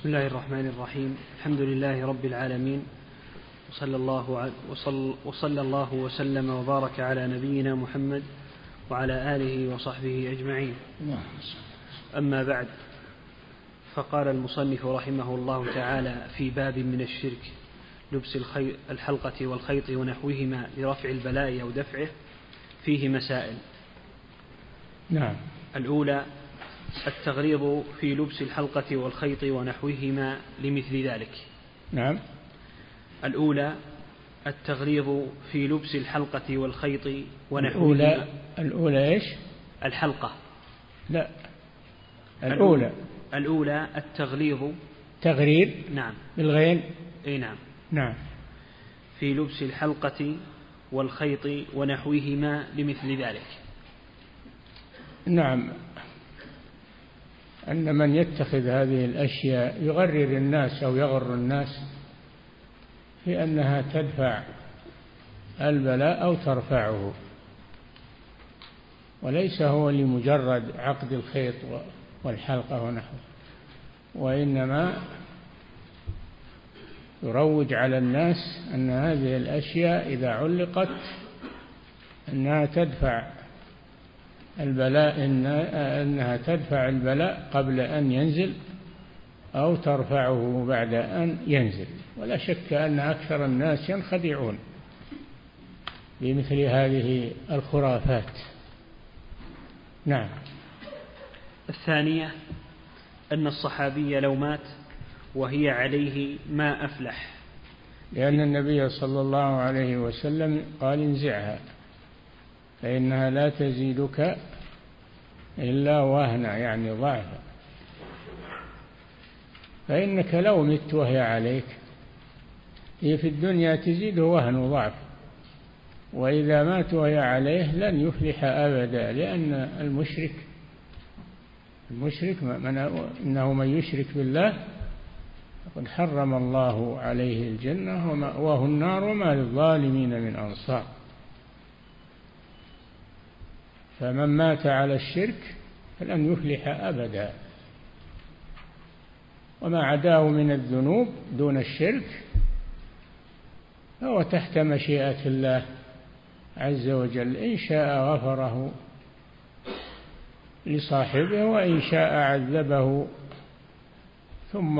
بسم الله الرحمن الرحيم. الحمد لله رب العالمين. وصلى الله وصل وصلى الله وسلم وبارك على نبينا محمد وعلى آله وصحبه أجمعين. أما بعد فقال المصنف رحمه الله تعالى في باب من الشرك لبس الحلقة والخيط ونحوهما لرفع البلاء أو دفعه فيه مسائل. نعم. الأولى التغريض في لبس الحلقة والخيط ونحوهما لمثل ذلك. نعم. الأولى التغريض في لبس الحلقة والخيط ونحوهما. الأولى الأولى إيش؟ الحلقة. لا. الأولى الأولى. التغليظ تغرير نعم. بالغين. أي نعم. نعم. في لبس الحلقة والخيط ونحوهما لمثل ذلك. نعم. أن من يتخذ هذه الأشياء يغرر الناس أو يغر الناس في أنها تدفع البلاء أو ترفعه. وليس هو لمجرد عقد الخيط والحلقة ونحوه وإنما يروج على الناس أن هذه الأشياء إذا علقت أنها تدفع البلاء إن أنها تدفع البلاء قبل أن ينزل أو ترفعه بعد أن ينزل. ولا شك أن أكثر الناس ينخدعون بمثل هذه الخرافات. نعم. الثانية أن الصحابي لو مات وهي عليه ما أفلح. لأن النبي صلى الله عليه وسلم قال انزعها. فإنها لا تزيدك إلا وهنا يعني ضعفا. فإنك لو مت وهي عليك هي في الدنيا تزيد وهن وضعف وإذا مات وهي عليه لن يفلح أبدا لأن المشرك المشرك من إنه من يشرك بالله فقد حرم الله عليه الجنة ومأواه النار وما للظالمين من أنصار. فمن مات على الشرك فلن يفلح أبدا. وما عداه من الذنوب دون الشرك فهو تحت مشيئة الله عز وجل. إن شاء غفره لصاحبه وإن شاء عذبه ثم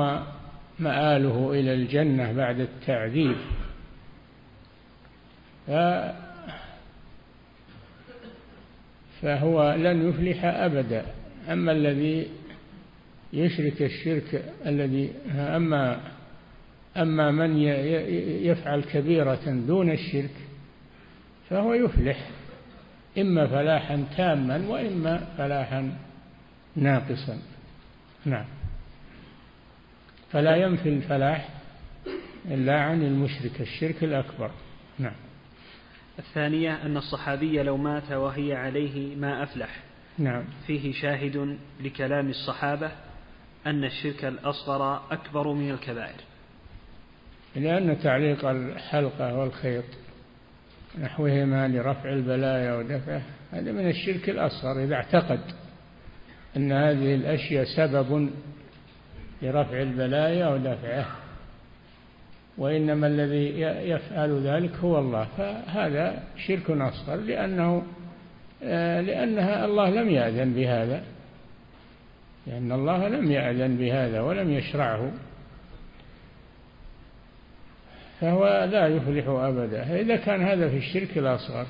مآله إلى الجنة بعد التعذيب. فهو لن يفلح أبدا. أما الذي يشرك الشرك الذي أما أما من يفعل كبيرة دون الشرك فهو يفلح. إما فلاحا تاما وإما فلاحا ناقصا. نعم. فلا ينفي الفلاح إلا عن المشرك الشرك الأكبر. نعم. الثانية أن الصحابي لو مات وهي عليه ما أفلح. نعم. فيه شاهد لكلام الصحابة أن الشرك الأصغر أكبر من الكبائر. لأن تعليق الحلقة والخيط نحوهما لرفع البلايا ودفعه هذا من الشرك الأصغر إذا اعتقد أن هذه الأشياء سبب لرفع البلايا ودفعه. وإنما الذي يفعل ذلك هو الله. فهذا شرك أصغر لأنه لأنها الله لم يأذن بهذا. لأن الله لم يأذن بهذا ولم يشرعه. فهو لا يفلح أبدا. إذا كان هذا في الشرك الأصغر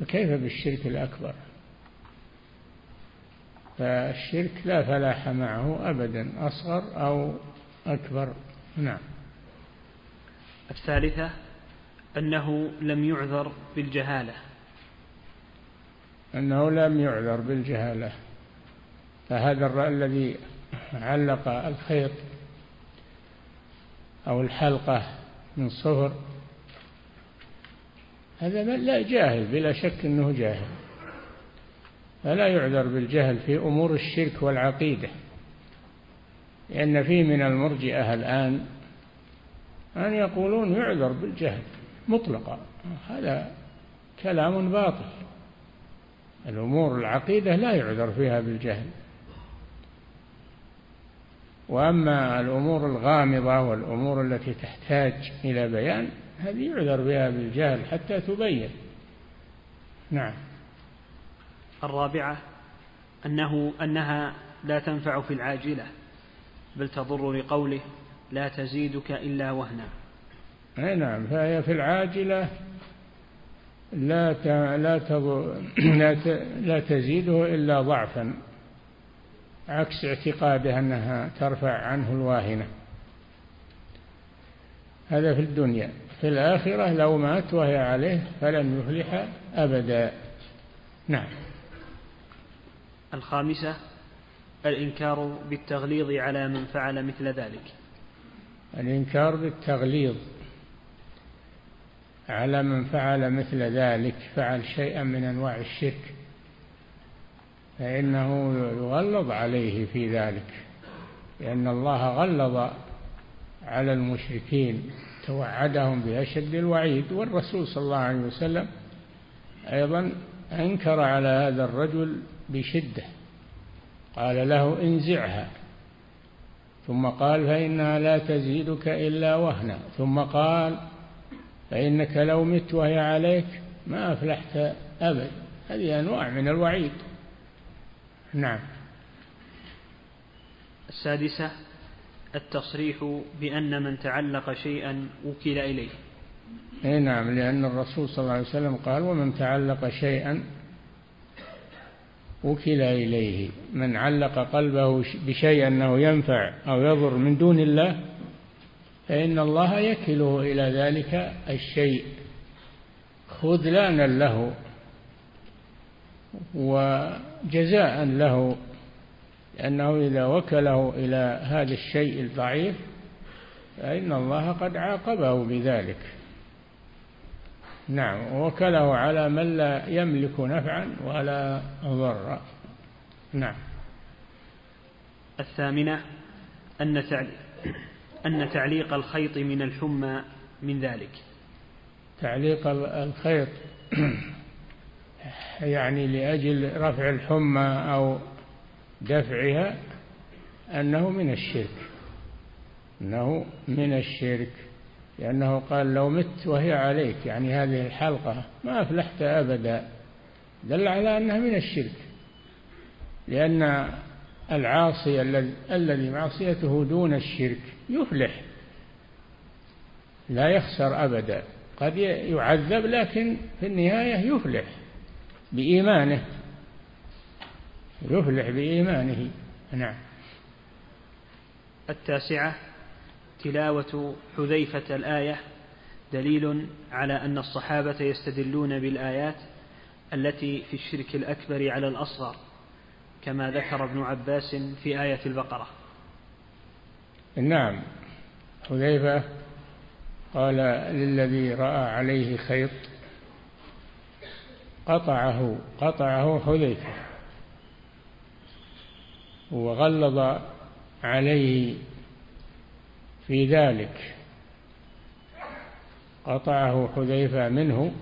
فكيف بالشرك الأكبر؟ فالشرك لا فلاح معه أبدا أصغر أو أكبر. نعم. الثالثة أنه لم يعذر بالجهالة. أنه لم يعذر بالجهالة. فهذا الذي علق الخيط أو الحلقة من صفر هذا لا جاهل بلا شك أنه جاهل. فلا يعذر بالجهل في أمور الشرك والعقيدة. لأن فيه من المرجئة الآن أن يقولون يعذر بالجهل مطلقا. هذا كلام باطل. الأمور العقيدة لا يعذر فيها بالجهل. وأما الأمور الغامضة والأمور التي تحتاج إلى بيان هذه يعذر بها بالجهل حتى تبين. نعم. الرابعة أنه أنها لا تنفع في العاجلة. بل تضر لقوله لا تزيدك إلا وهنا. أي نعم فهي في العاجلة لا لا لا لا تزيده إلا ضعفا عكس اعتقاده أنها ترفع عنه الواهنة. هذا في الدنيا. في الآخرة لو مات وهي عليه فلن يفلح أبدا. نعم. الخامسة الإنكار بالتغليظ على من فعل مثل ذلك. الإنكار بالتغليظ على من فعل مثل ذلك فعل شيئا من أنواع الشرك فإنه يغلظ عليه في ذلك لأن الله غلظ على المشركين توعدهم بأشد الوعيد والرسول صلى الله عليه وسلم أيضا أنكر على هذا الرجل بشدة. قال له انزعها. ثم قال فإنها لا تزيدك إلا وهنا. ثم قال فإنك لو مت وهي عليك ما أفلحت أبد. هذه أنواع من الوعيد. نعم. السادسة التصريح بأن من تعلق شيئا وكل إليه. أي نعم لأن الرسول صلى الله عليه وسلم قال ومن تعلق شيئا وكل إليه. من علق قلبه بشيء أنه ينفع أو يضر من دون الله فإن الله يكله إلى ذلك الشيء. خذلانا له وجزاء له لأنه إذا وكله إلى هذا الشيء الضعيف فإن الله قد عاقبه بذلك. نعم وكله على من لا يملك نفعا ولا ضرا. نعم. الثامنة أن أن تعليق الخيط من الحمى من ذلك. تعليق الخيط يعني لأجل رفع الحمى أو دفعها أنه من الشرك. أنه من الشرك. لأنه قال لو مت وهي عليك يعني هذه الحلقة ما أفلحت أبدا. دل على أنها من الشرك. لأن العاصي الذي معصيته دون الشرك يفلح. لا يخسر أبدا. قد يعذب لكن في النهاية يفلح بإيمانه. يفلح بإيمانه. نعم. التاسعة تلاوة حذيفة الآية دليل على أن الصحابة يستدلون بالآيات التي في الشرك الأكبر على الأصغر كما ذكر ابن عباس في آية البقرة. نعم. حذيفة قال للذي رأى عليه خيط قطعه قطعه حذيفة وغلظ عليه في ذلك. قطعه حذيفة منه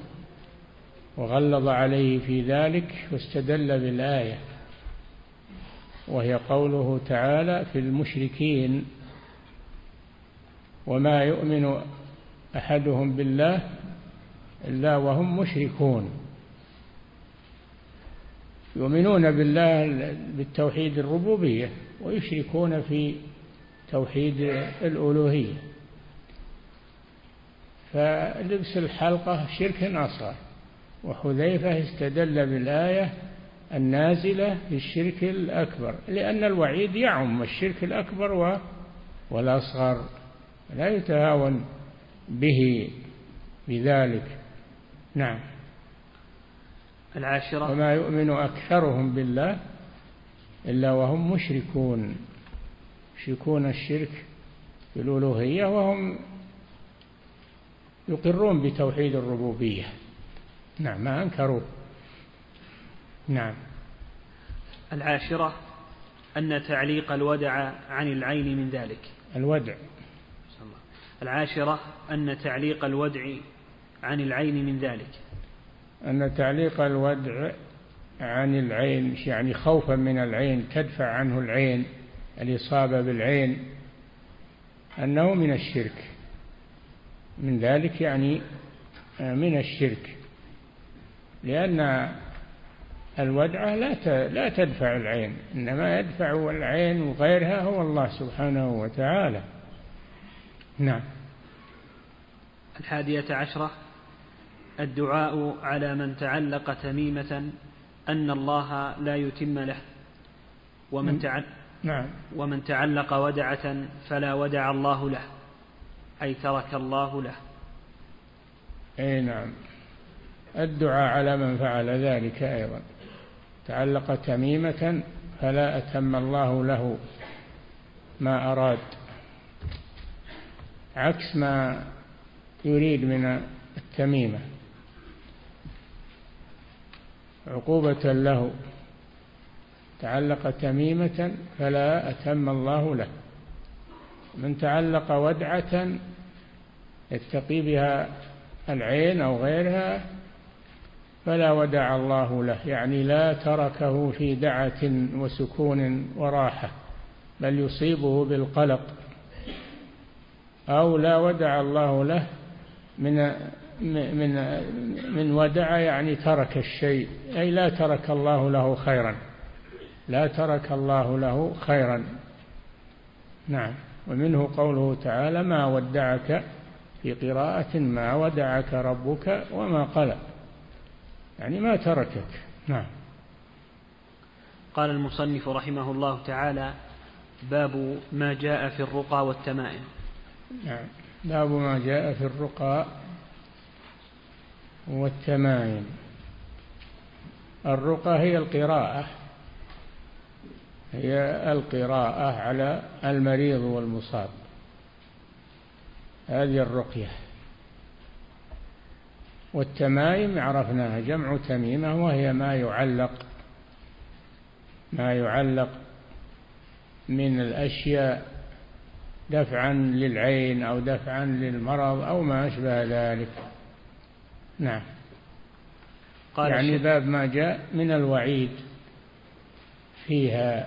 وغلظ عليه في ذلك واستدل بالآية. وهي قوله تعالى في المشركين وما يؤمن أحدهم بالله إلا وهم مشركون يؤمنون بالله بالتوحيد الربوبية ويشركون في توحيد الألوهية. فلبس الحلقة شرك أصغر. وحذيفة استدل بالآية النازلة في الشرك الأكبر لأن الوعيد يعم الشرك الأكبر والأصغر. لا يتهاون به بذلك. نعم. العاشرة. وما يؤمن أكثرهم بالله إلا وهم مشركون. يشركون الشرك في الألوهية وهم يقرون بتوحيد الربوبية. نعم ما أنكروه نعم. العاشرة أن تعليق الودع عن العين من ذلك. الودع. العاشرة أن تعليق الودع عن العين من ذلك. أن تعليق الودع عن العين يعني خوفا من العين تدفع عنه العين. الإصابة بالعين أنه من الشرك. من ذلك يعني من الشرك. لأن الودعة لا لا تدفع العين إنما يدفع العين وغيرها هو الله سبحانه وتعالى. نعم. الحادية عشرة الدعاء على من تعلق تميمة أن الله لا يتم له ومن تعلق نعم. ومن تعلق ودعة فلا ودع الله له أي ترك الله له. أي نعم. الدعاء على من فعل ذلك أيضا. تعلق تميمة فلا أتم الله له ما أراد. عكس ما يريد من التميمة. عقوبة له. تعلق تميمة فلا أتم الله له. من تعلق ودعة يتقي بها العين أو غيرها فلا ودع الله له. يعني لا تركه في دعة وسكون وراحة بل يصيبه بالقلق. أو لا ودع الله له من من من ودع يعني ترك الشيء أي لا ترك الله له خيرا. لا ترك الله له خيرا. نعم. ومنه قوله تعالى ما ودعك في قراءة ما ودعك ربك وما قلق. يعني ما تركك. نعم. قال المصنف رحمه الله تعالى باب ما جاء في الرقى والتمائم. نعم. باب ما جاء في الرقى والتمائم. الرقى هي القراءة. هي القراءة على المريض والمصاب. هذه الرقية. والتمائم عرفناها جمع تميمة وهي ما يعلق ما يعلق من الأشياء دفعا للعين أو دفعا للمرض أو ما أشبه ذلك. نعم. قال يعني باب ما جاء من الوعيد فيها.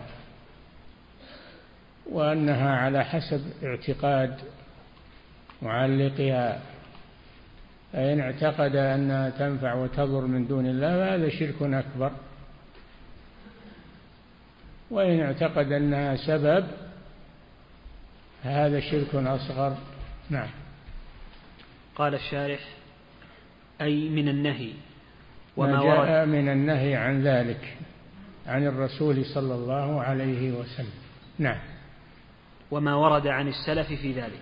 وأنها على حسب اعتقاد معلقها. فإن اعتقد أنها تنفع وتضر من دون الله فهذا شرك أكبر. وإن اعتقد أنها سبب هذا شرك أصغر. نعم. قال الشارح أي من النهي وما جاء ورد. من النهي عن ذلك عن الرسول صلى الله عليه وسلم. نعم. وما ورد عن السلف في ذلك.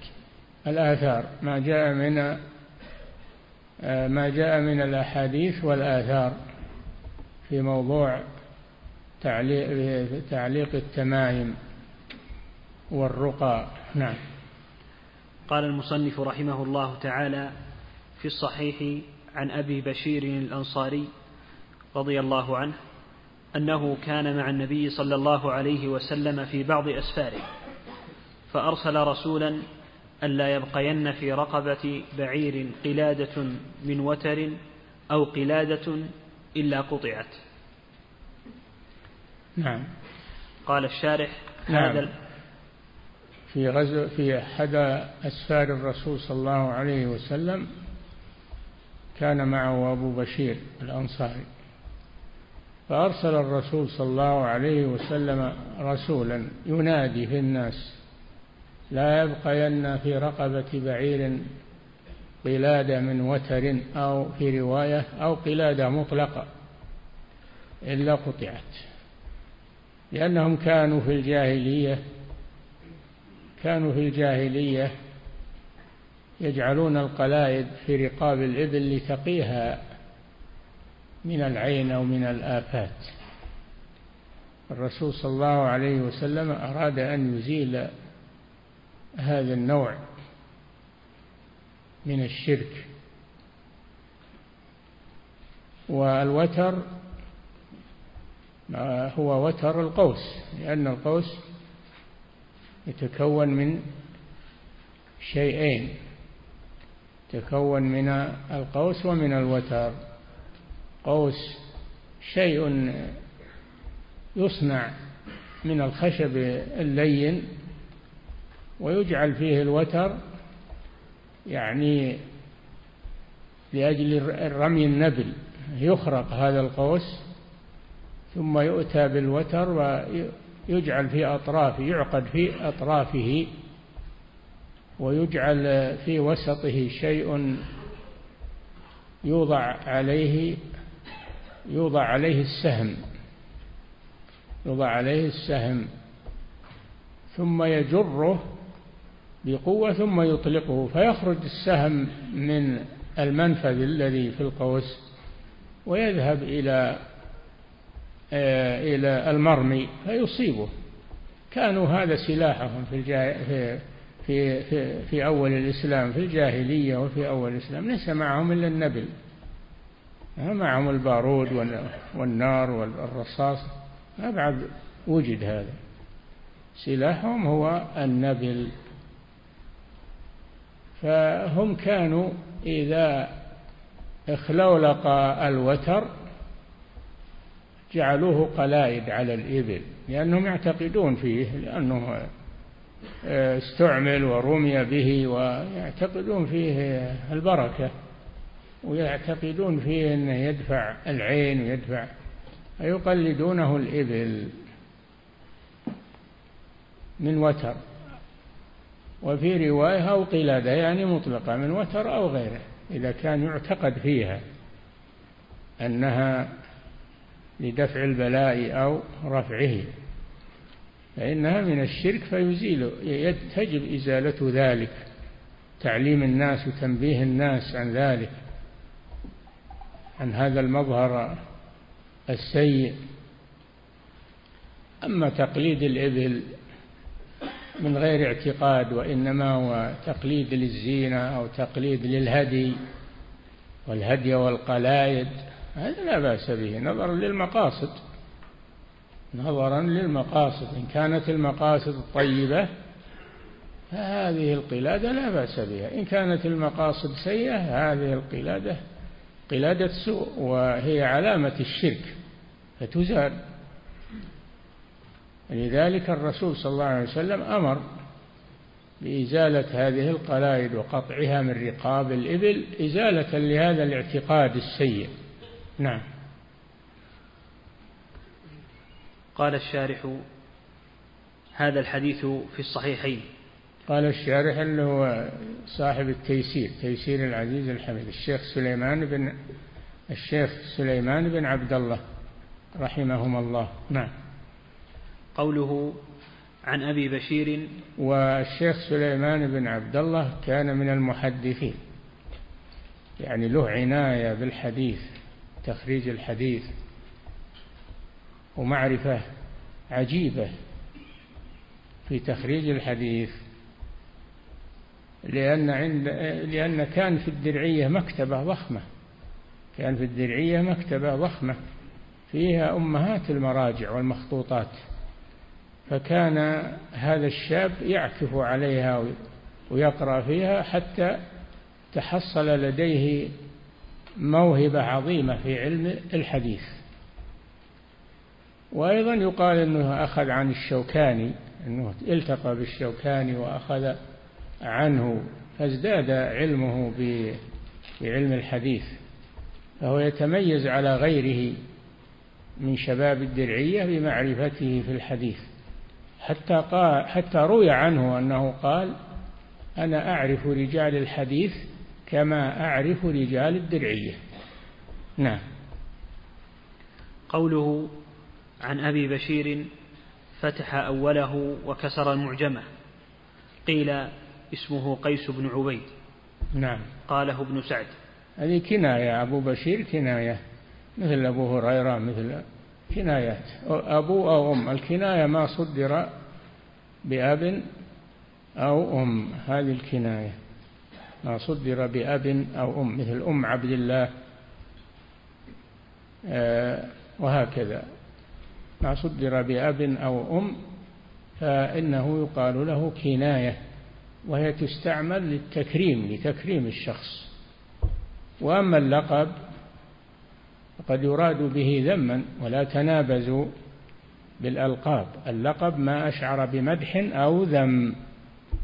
الآثار ما جاء من ما جاء من الأحاديث والآثار في موضوع تعليق تعليق التمائم والرقى. نعم. قال المصنف رحمه الله تعالى في الصحيح عن أبي بشير الأنصاري رضي الله عنه أنه كان مع النبي صلى الله عليه وسلم في بعض أسفاره. فأرسل رسولا الا يبقين في رقبة بعير قلادة من وتر أو قلادة إلا قطعت. نعم. قال الشارح نعم. هذا في غزو في أحد أسفار الرسول صلى الله عليه وسلم كان معه أبو بشير الأنصاري. فأرسل الرسول صلى الله عليه وسلم رسولا ينادي في الناس لا يبقين في رقبة بعير قلادة من وتر أو في رواية أو قلادة مطلقة إلا قطعت. لأنهم كانوا في الجاهلية كانوا في الجاهلية يجعلون القلائد في رقاب الإبل لتقيها من العين أو من الآفات. الرسول صلى الله عليه وسلم أراد أن يزيل هذا النوع من الشرك. والوتر هو وتر القوس لأن القوس يتكون من شيئين يتكون من القوس ومن الوتر. قوس شيء يصنع من الخشب اللين ويجعل فيه الوتر يعني لأجل رمي النبل يخرق هذا القوس ثم يؤتى بالوتر ويجعل في أطرافه يعقد في أطرافه ويجعل في وسطه شيء يوضع عليه يوضع عليه السهم يوضع عليه السهم ثم يجره بقوة ثم يطلقه فيخرج السهم من المنفذ الذي في القوس ويذهب إلى آه، إلى المرمي فيصيبه. كانوا هذا سلاحهم في في في في, في أول الإسلام في الجاهلية وفي أول الإسلام. ليس معهم إلا النبل. معهم البارود والنار والرصاص. ما بعد وجد هذا. سلاحهم هو النبل. فهم كانوا إذا اخلولق الوتر جعلوه قلائد على الإبل لأنهم يعتقدون فيه لأنه استعمل ورمي به ويعتقدون فيه البركة ويعتقدون فيه أنه يدفع العين ويدفع فيقلدونه الإبل من وتر. وفي رواية أو قلادة يعني مطلقة من وتر أو غيره إذا كان يعتقد فيها أنها لدفع البلاء أو رفعه فإنها من الشرك فيزيل تجب إزالة ذلك تعليم الناس وتنبيه الناس عن ذلك عن هذا المظهر السيء. أما تقليد الإبل من غير اعتقاد وإنما هو تقليد للزينة أو تقليد للهدي والهدي والقلايد هذا لا بأس به نظرا للمقاصد. نظرا للمقاصد إن كانت المقاصد طيبة فهذه القلادة لا بأس بها. إن كانت المقاصد سيئة هذه القلادة قلادة سوء وهي علامة الشرك فتزال. لذلك الرسول صلى الله عليه وسلم أمر بإزالة هذه القلائد وقطعها من رقاب الإبل إزالة لهذا الاعتقاد السيء. نعم. قال الشارح هذا الحديث في الصحيحين. قال الشارح اللي هو صاحب التيسير تيسير العزيز الحميد الشيخ سليمان بن الشيخ سليمان بن عبد الله رحمهما الله. نعم. قوله عن أبي بشير والشيخ سليمان بن عبد الله كان من المحدثين. يعني له عناية بالحديث تخريج الحديث ومعرفة عجيبة في تخريج الحديث. لأن عند لأن كان في الدرعية مكتبة ضخمة كان في الدرعية مكتبة ضخمة فيها أمهات المراجع والمخطوطات. فكان هذا الشاب يعكف عليها ويقرأ فيها حتى تحصل لديه موهبة عظيمة في علم الحديث. وأيضا يقال أنه أخذ عن الشوكاني أنه التقى بالشوكاني وأخذ عنه فازداد علمه بعلم الحديث. فهو يتميز على غيره من شباب الدرعية بمعرفته في الحديث. حتى قال حتى روي عنه أنه قال أنا أعرف رجال الحديث كما أعرف رجال الدرعية. نعم. قوله عن أبي بشير فتح أوله وكسر المعجمة قيل اسمه قيس بن عبيد. نعم. قاله ابن سعد. هذه كناية أبو بشير كناية مثل أبو هريرة مثل كنايات أبو أو أم. الكناية ما صدر بأب أو أم. هذه الكناية. ما صدر بأب أو أم. مثل أم عبد الله. آه، وهكذا. ما صدر بأب أو أم فإنه يقال له كناية وهي تستعمل للتكريم لتكريم الشخص. وأما اللقب فقد يراد به ذما ولا تنابزوا بالألقاب. اللقب ما أشعر بمدح أو ذم.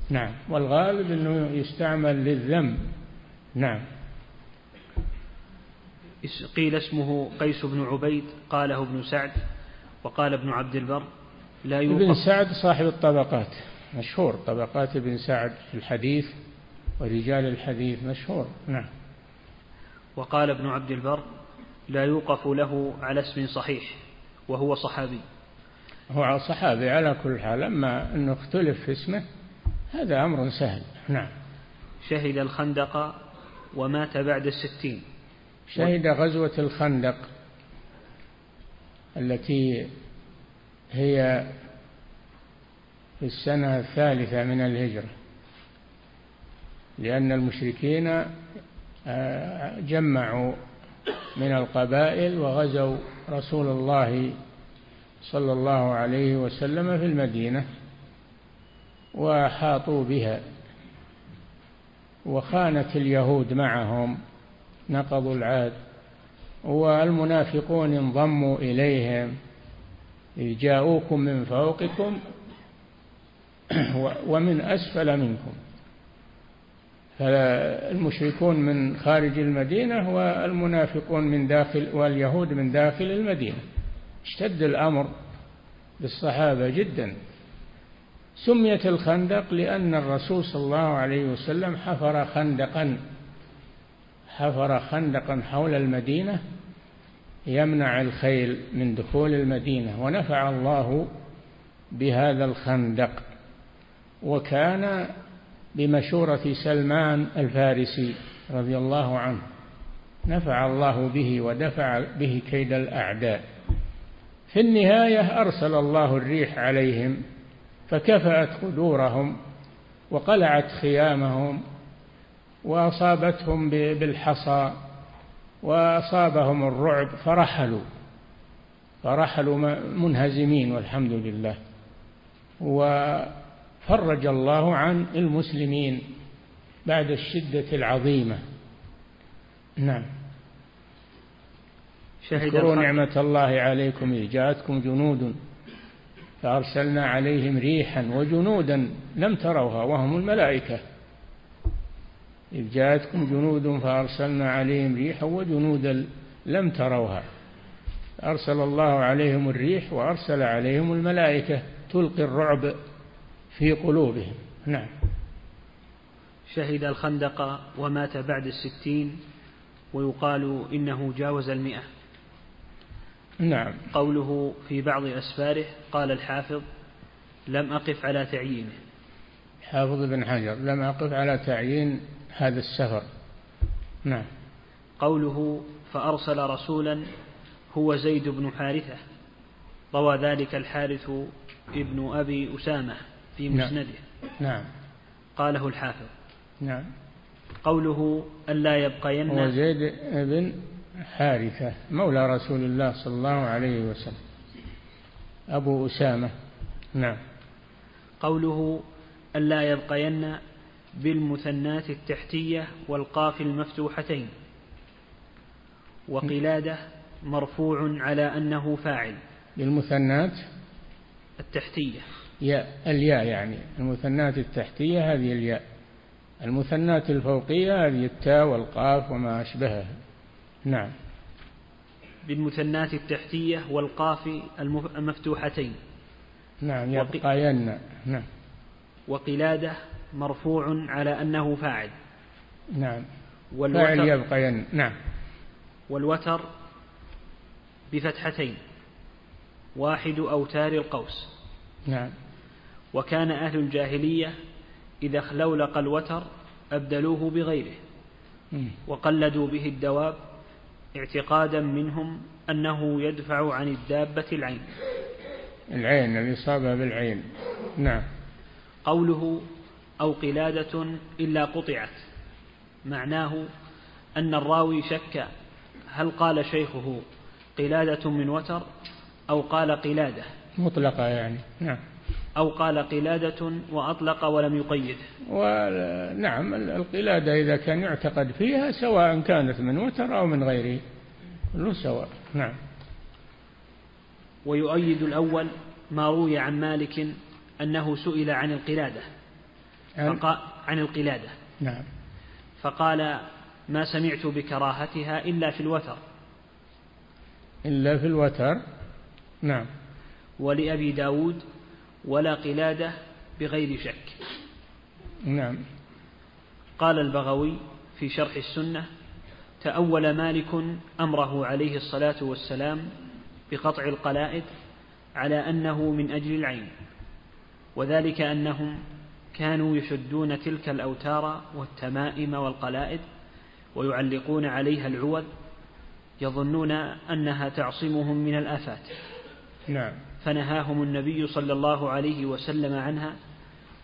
نعم. والغالب أنه يستعمل للذم. نعم. قيل اسمه قيس بن عبيد قاله ابن سعد وقال ابن عبد البر. لا يوقف. ابن سعد صاحب الطبقات. مشهور طبقات ابن سعد في الحديث ورجال الحديث مشهور. نعم. وقال ابن عبد البر لا يوقف له على اسم صحيح وهو صحابي. هو صحابي على كل حال أما أنه اختلف في اسمه هذا أمر سهل. نعم. شهد الخندق ومات بعد الستين. شهد غزوة الخندق التي هي في السنة الثالثة من الهجرة لأن المشركين آه، جمعوا من القبائل وغزوا رسول الله صلى الله عليه وسلم في المدينة وحاطوا بها وخانت اليهود معهم نقضوا العهد والمنافقون انضموا إليهم جاءوكم من فوقكم ومن أسفل منكم. فالمشركون من خارج المدينة والمنافقون من داخل واليهود من داخل المدينة. اشتد الأمر بالصحابة جدا. سميت الخندق لأن الرسول صلى الله عليه وسلم حفر خندقا حفر خندقا حول المدينة يمنع الخيل من دخول المدينة ونفع الله بهذا الخندق. وكان بمشورة سلمان الفارسي رضي الله عنه. نفع الله به ودفع به كيد الأعداء. في النهاية أرسل الله الريح عليهم فكفأت قدورهم وقلعت خيامهم وأصابتهم بالحصى وأصابهم الرعب فرحلوا فرحلوا منهزمين والحمد لله. وفرج الله عن المسلمين بعد الشدة العظيمة. نعم. اذكروا نعمة الله عليكم إذ جاءتكم جنود فأرسلنا عليهم ريحا وجنودا لم تروها وهم الملائكة. إذ جاءتكم جنود فأرسلنا عليهم ريحا وجنودا لم تروها. أرسل الله عليهم الريح وأرسل عليهم الملائكة تلقي الرعب. في قلوبهم. نعم. شهد الخندق ومات بعد الستين ويقال إنه جاوز المئة. نعم. قوله في بعض أسفاره قال الحافظ لم أقف على تعيينه حافظ بن حجر لم أقف على تعيين هذا السفر. نعم. قوله فأرسل رسولا هو زيد بن حارثة روى ذلك الحارث ابن أبي أسامة. في نعم. مسنده. نعم. قاله الحافظ. نعم. قوله ألا يبقين هو زيد بن حارثة مولى رسول الله صلى الله عليه وسلم. أبو أسامة. نعم. قوله ألا يبقين بالمثنات التحتية والقاف المفتوحتين. وقلادة مرفوع على أنه فاعل. بالمثنات؟ التحتية. ياء الياء يعني المثنات التحتية هذه الياء المثنات الفوقية هذه التاء والقاف وما أشبهها. نعم. بالمثنات التحتية والقاف المفتوحتين نعم يبقين نعم. وقلادة مرفوع على أنه فاعل. نعم. فاعل يبقين نعم. والوتر بفتحتين. واحد أوتار القوس. نعم. وكان أهل الجاهلية إذا اخلولق الوتر أبدلوه بغيره وقلدوا به الدواب اعتقادا منهم أنه يدفع عن الدابة العين. العين الإصابة بالعين. نعم. قوله أو قلادة إلا قطعت معناه أن الراوي شك هل قال شيخه قلادة من وتر أو قال قلادة. مطلقة يعني. نعم. أو قال قلادة وأطلق ولم يقيد. ونعم القلادة إذا كان يعتقد فيها سواء كانت من وتر أو من غيره كله سواء. نعم. ويؤيد الأول ما روي عن مالك أنه سئل عن القلادة. عن, عن القلادة. نعم. فقال ما سمعت بكراهتها إلا في الوتر. إلا في الوتر. نعم. ولأبي داود ولا قلادة بغير شك. نعم. قال البغوي في شرح السنة تأول مالك أمره عليه الصلاة والسلام بقطع القلائد على أنه من أجل العين وذلك أنهم كانوا يشدون تلك الأوتار والتمائم والقلائد ويعلقون عليها العوض يظنون أنها تعصمهم من الآفات. نعم. فنهاهم النبي صلى الله عليه وسلم عنها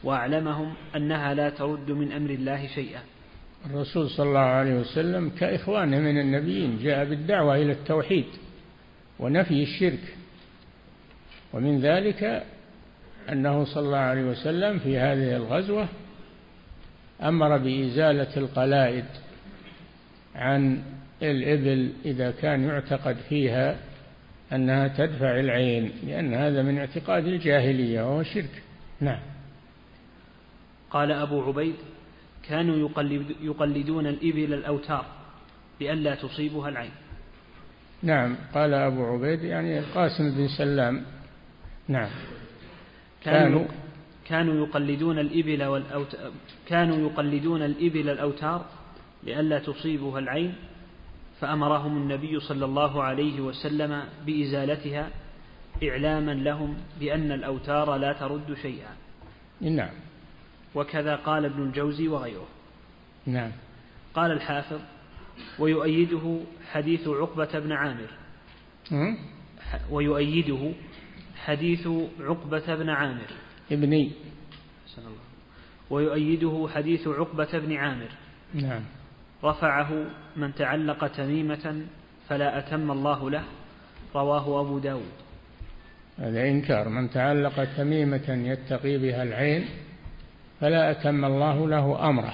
وأعلمهم أنها لا ترد من أمر الله شيئا. الرسول صلى الله عليه وسلم كإخوانه من النبيين جاء بالدعوة إلى التوحيد ونفي الشرك ومن ذلك أنه صلى الله عليه وسلم في هذه الغزوة أمر بإزالة القلائد عن الإبل إذا كان يعتقد فيها أنها تدفع العين لأن هذا من اعتقاد الجاهلية وهو شرك. نعم. قال أبو عبيد كانوا يقلد يقلدون الإبل الأوتار لئلا تصيبها العين. نعم. قال أبو عبيد يعني القاسم بن سلام. نعم. كانوا كانوا. يقلدون الإبل والأوتار كانوا يقلدون الإبل الأوتار لئلا تصيبها العين. فأمرهم النبي صلى الله عليه وسلم بإزالتها إعلاما لهم بأن الأوتار لا ترد شيئا. نعم. وكذا قال ابن الجوزي وغيره. نعم. قال الحافظ ويؤيده حديث عقبة بن عامر. ويؤيده حديث عقبة بن عامر. ابني. الله. ويؤيده حديث عقبة بن عامر. نعم. رفعه من تعلق تميمة فلا أتم الله له رواه أبو داود. هذا إنكار من تعلق تميمة يتقي بها العين فلا أتم الله له أمره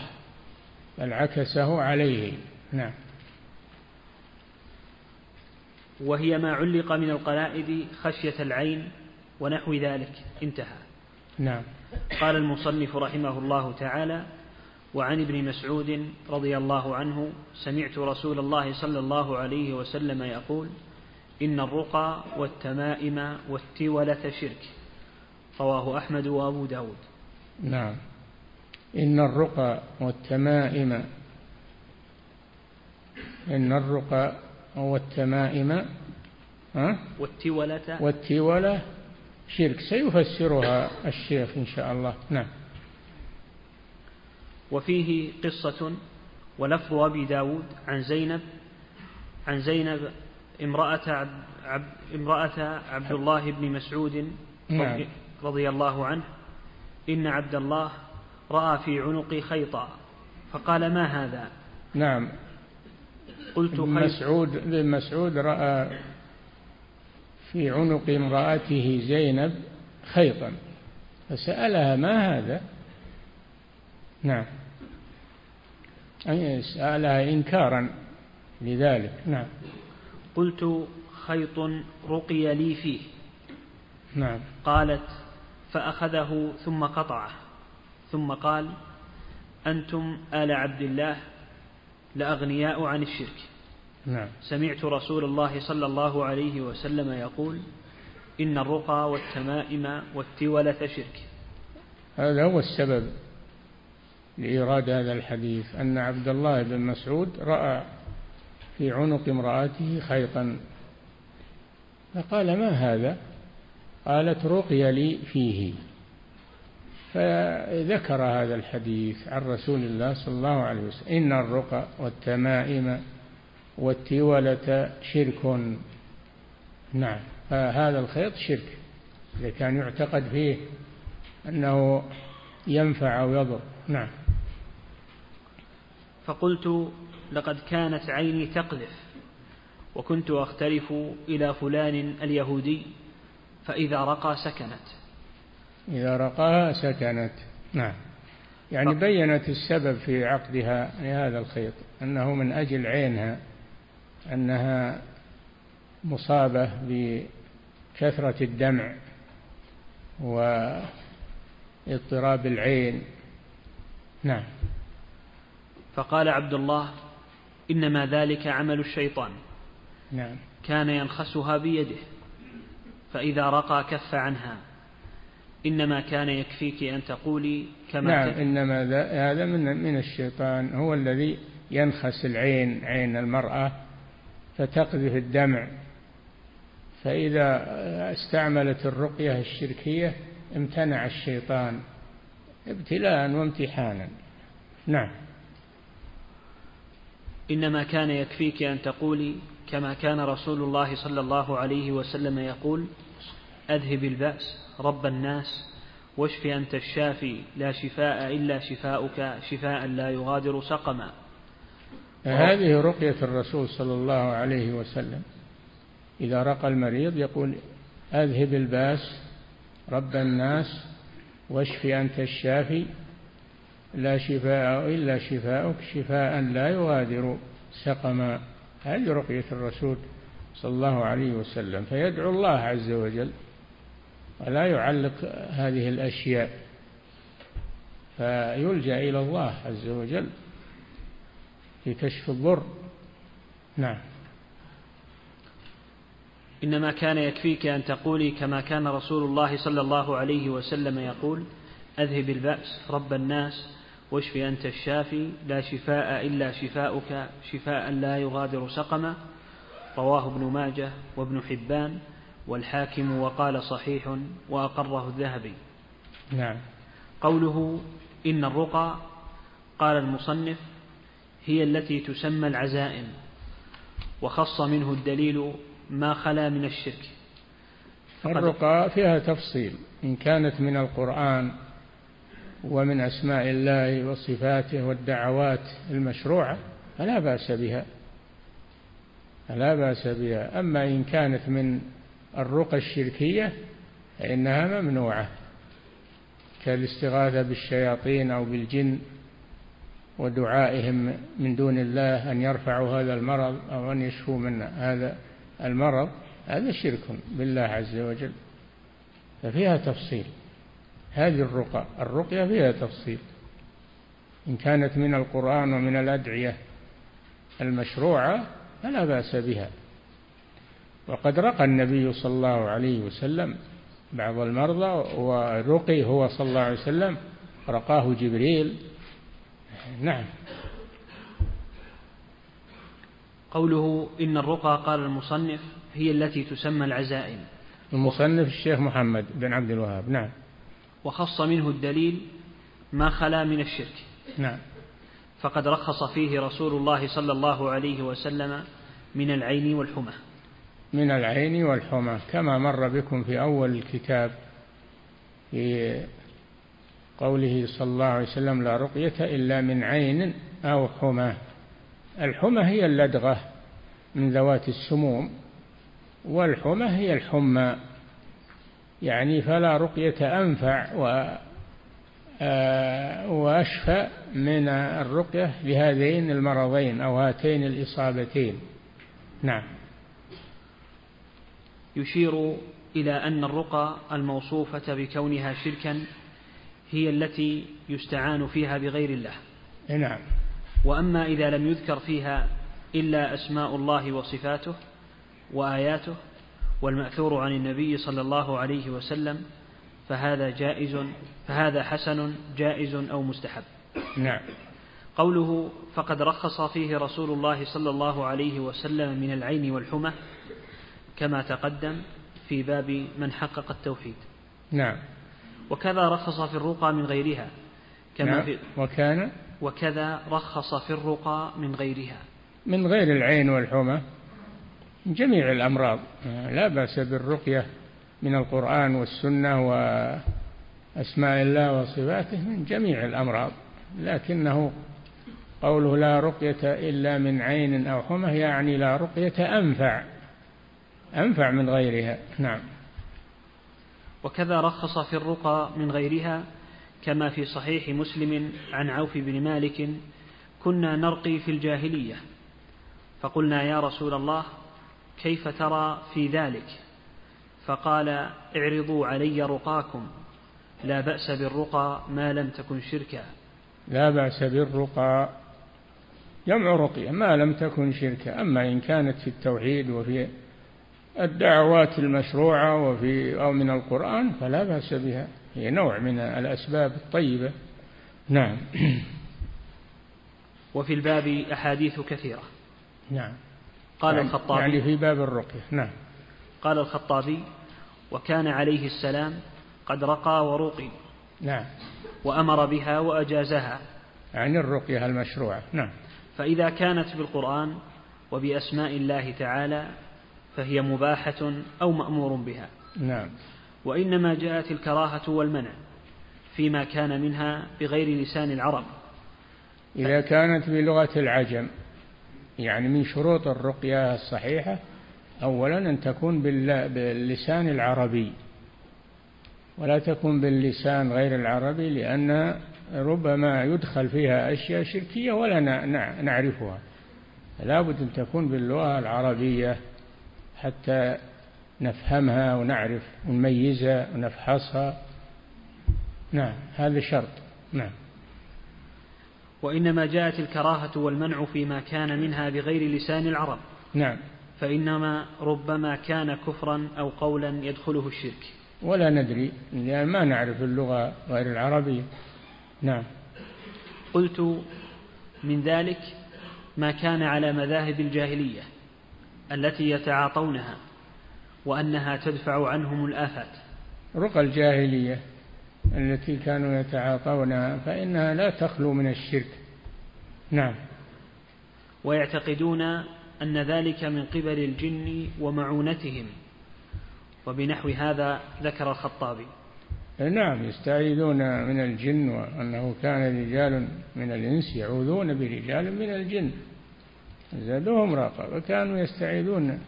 بل عكسه عليه. نعم. وهي ما علق من القلائد خشية العين ونحو ذلك. انتهى. نعم. قال المصنف رحمه الله تعالى وعن ابن مسعود رضي الله عنه سمعت رسول الله صلى الله عليه وسلم يقول إن الرقى والتمائم والتولة شرك. رواه أحمد وأبو داود. نعم. إن الرقى والتمائم إن الرقى والتمائم والتولة. والتولة شرك. سيفسرها الشيخ إن شاء الله. نعم. وفيه قصة ولفظ أبي داود عن زينب عن زينب امرأة عبد, عبد امرأة عبد الله بن مسعود نعم. رضي الله عنه إن عبد الله رأى في عنقي خيطا فقال ما هذا؟ نعم. قلت مسعود مسعود رأى في عنق امرأته زينب خيطا فسألها ما هذا؟ نعم. أي سألها إنكارا لذلك نعم. قلت خيط رقي لي فيه. نعم. قالت فأخذه ثم قطعه. ثم قال أنتم آل عبد الله لأغنياء عن الشرك. نعم. سمعت رسول الله صلى الله عليه وسلم يقول إن الرقى والتمائم والتولة شرك. هذا هو السبب. لإيراد هذا الحديث أن عبد الله بن مسعود رأى في عنق امرأته خيطا. فقال ما هذا؟ قالت رقي لي فيه. فذكر هذا الحديث عن رسول الله صلى الله عليه وسلم. إن الرقى والتمائم والتولة شرك. نعم فهذا الخيط شرك. إذا كان يعتقد فيه أنه ينفع أو يضر. نعم. فقلت لقد كانت عيني تقذف وكنت أختلف إلى فلان اليهودي فإذا رقى سكنت. إذا رقاها سكنت نعم. يعني بينت السبب في عقدها لهذا الخيط أنه من أجل عينها أنها مصابة كثرة الدمع واضطراب العين. نعم. فقال عبد الله إنما ذلك عمل الشيطان. نعم. كان ينخسها بيده. فإذا رقى كف عنها. إنما كان يكفيك أن تقولي كما نعم إنما هذا من من الشيطان. هو الذي ينخس العين عين المرأة فتقذف الدمع. فإذا استعملت الرقية الشركية امتنع الشيطان ابتلاء وامتحانا. نعم. إنما كان يكفيك أن تقولي كما كان رسول الله صلى الله عليه وسلم يقول أذهب البأس رب الناس واشف أنت الشافي لا شفاء إلا شفاؤك شفاء لا يغادر سقما. هذه رقية الرسول صلى الله عليه وسلم. إذا رقى المريض يقول أذهب البأس رب الناس واشف أنت الشافي لا شفاء إلا شفاؤك شفاء لا يغادر سقما هذه رقية الرسول صلى الله عليه وسلم. فيدعو الله عز وجل ولا يعلق هذه الأشياء. فيلجأ إلى الله عز وجل في كشف الضر. نعم. إنما كان يكفيك أن تقولي كما كان رسول الله صلى الله عليه وسلم يقول أذهب البأس رب الناس واشف أنت الشافي لا شفاء إلا شفاؤك شفاء لا يغادر سقما. رواه ابن ماجه وابن حبان والحاكم وقال صحيح وأقره الذهبي. نعم. قوله إن الرقى قال المصنف هي التي تسمى العزائم وخص منه الدليل ما خلا من الشرك. الرقى فيها تفصيل إن كانت من القرآن ومن أسماء الله وصفاته والدعوات المشروعة فلا بأس بها فلا بأس بها. أما إن كانت من الرقى الشركية فإنها ممنوعة كالاستغاثة بالشياطين أو بالجن ودعائهم من دون الله أن يرفعوا هذا المرض أو أن يشفوا من هذا المرض هذا شرك بالله عز وجل. ففيها تفصيل. هذه الرقى الرقية فيها تفصيل. إن كانت من القرآن ومن الأدعية المشروعة فلا بأس بها. وقد رقى النبي صلى الله عليه وسلم بعض المرضى ورقي هو صلى الله عليه وسلم رقاه جبريل. نعم. قوله إن الرقى قال المصنف هي التي تسمى العزائم. المصنف الشيخ محمد بن عبد الوهاب. نعم. وخص منه الدليل ما خلا من الشرك. نعم. فقد رخص فيه رسول الله صلى الله عليه وسلم من العين والحمى. من العين والحمى كما مر بكم في أول الكتاب في قوله صلى الله عليه وسلم لا رقية إلا من عين أو حمى. الحمى هي اللدغة من ذوات السموم والحمى هي الحمى. يعني فلا رقية أنفع و آه، وأشفى من الرقية لهذين المرضين أو هاتين الإصابتين. نعم. يشير إلى أن الرقى الموصوفة بكونها شركا هي التي يستعان فيها بغير الله. نعم. وأما إذا لم يذكر فيها إلا أسماء الله وصفاته وآياته والمأثور عن النبي صلى الله عليه وسلم فهذا جائز فهذا حسن جائز أو مستحب. نعم. قوله فقد رخص فيه رسول الله صلى الله عليه وسلم من العين والحمى كما تقدم في باب من حقق التوحيد نعم. وكذا رخص في الرقى من غيرها كما نعم. في وكان؟ وكذا رخص في الرقى من غيرها. من غير العين والحمى. من جميع الأمراض. لا بأس بالرقية من القرآن والسنة وأسماء الله وصفاته من جميع الأمراض. لكنه قوله لا رقية إلا من عين أو حمى يعني لا رقية أنفع أنفع من غيرها. نعم. وكذا رخص في الرقى من غيرها كما في صحيح مسلم عن عوف بن مالك كنا نرقي في الجاهلية فقلنا يا رسول الله كيف ترى في ذلك؟ فقال اعرضوا علي رقاكم. لا بأس بالرقى ما لم تكن شركا. لا بأس بالرقى. جمع رقية ما لم تكن شركا. أما إن كانت في التوحيد وفي الدعوات المشروعة وفي أو من القرآن فلا بأس بها. هي نوع من الأسباب الطيبة. نعم. وفي الباب أحاديث كثيرة. نعم. قال يعني الخطابي. يعني في باب الرقية. نعم. قال الخطابي وكان عليه السلام قد رقى ورقي. نعم. وأمر بها وأجازها. يعني الرقية المشروعة. نعم. فإذا كانت بالقرآن وبأسماء الله تعالى فهي مباحة أو مأمور بها. نعم. وإنما جاءت الكراهة والمنع فيما كان منها بغير لسان العرب. إذا كانت بلغة العجم. يعني من شروط الرقية الصحيحة أولا أن تكون باللسان العربي. ولا تكون باللسان غير العربي لأن ربما يدخل فيها أشياء شركية ولا نعرفها. لا بد أن تكون باللغة العربية حتى نفهمها ونعرف ونميزها ونفحصها. نعم هذا شرط. نعم. وإنما جاءت الكراهة والمنع فيما كان منها بغير لسان العرب. نعم. فإنما ربما كان كفرا أو قولا يدخله الشرك. ولا ندري لأن ما نعرف اللغة غير العربية. نعم. قلت من ذلك ما كان على مذاهب الجاهلية التي يتعاطونها وأنها تدفع عنهم الآفات. رقى الجاهلية. التي كانوا يتعاطونها فإنها لا تخلو من الشرك. نعم. ويعتقدون أن ذلك من قبل الجن ومعونتهم. وبنحو هذا ذكر الخطابي. نعم يستعيذون من الجن وأنه كان رجال من الإنس يعوذون برجال من الجن. زادوهم رقبة وكانوا يستعيذون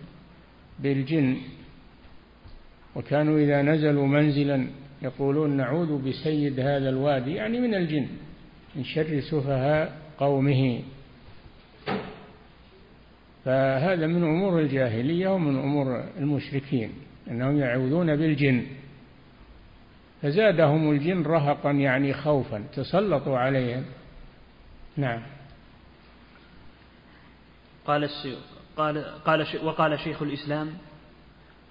بالجن. وكانوا إذا نزلوا منزلا يقولون نعوذ بسيد هذا الوادي يعني من الجن من شر سفهاء قومه. فهذا من أمور الجاهلية ومن أمور المشركين أنهم يعوذون بالجن. فزادهم الجن رهقا يعني خوفا تسلطوا عليهم. نعم. قال قال قال وقال شيخ الإسلام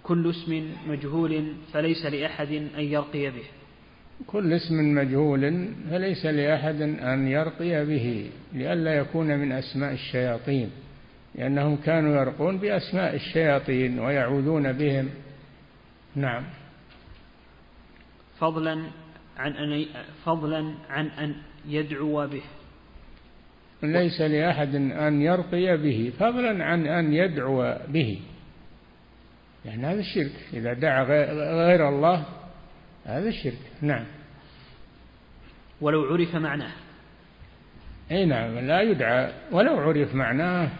كل اسم مجهول فليس لأحد أن يرقي به. كل اسم مجهول فليس لأحد أن يرقي به لئلا يكون من أسماء الشياطين لأنهم كانوا يرقون بأسماء الشياطين ويعوذون بهم. نعم. فضلا عن أن فضلا عن أن يدعو به. ليس لأحد أن يرقي به فضلا عن أن يدعو به. يعني هذا الشرك إذا دعا غير الله هذا الشرك نعم. ولو عرف معناه. أي نعم لا يدعى ولو عرف معناه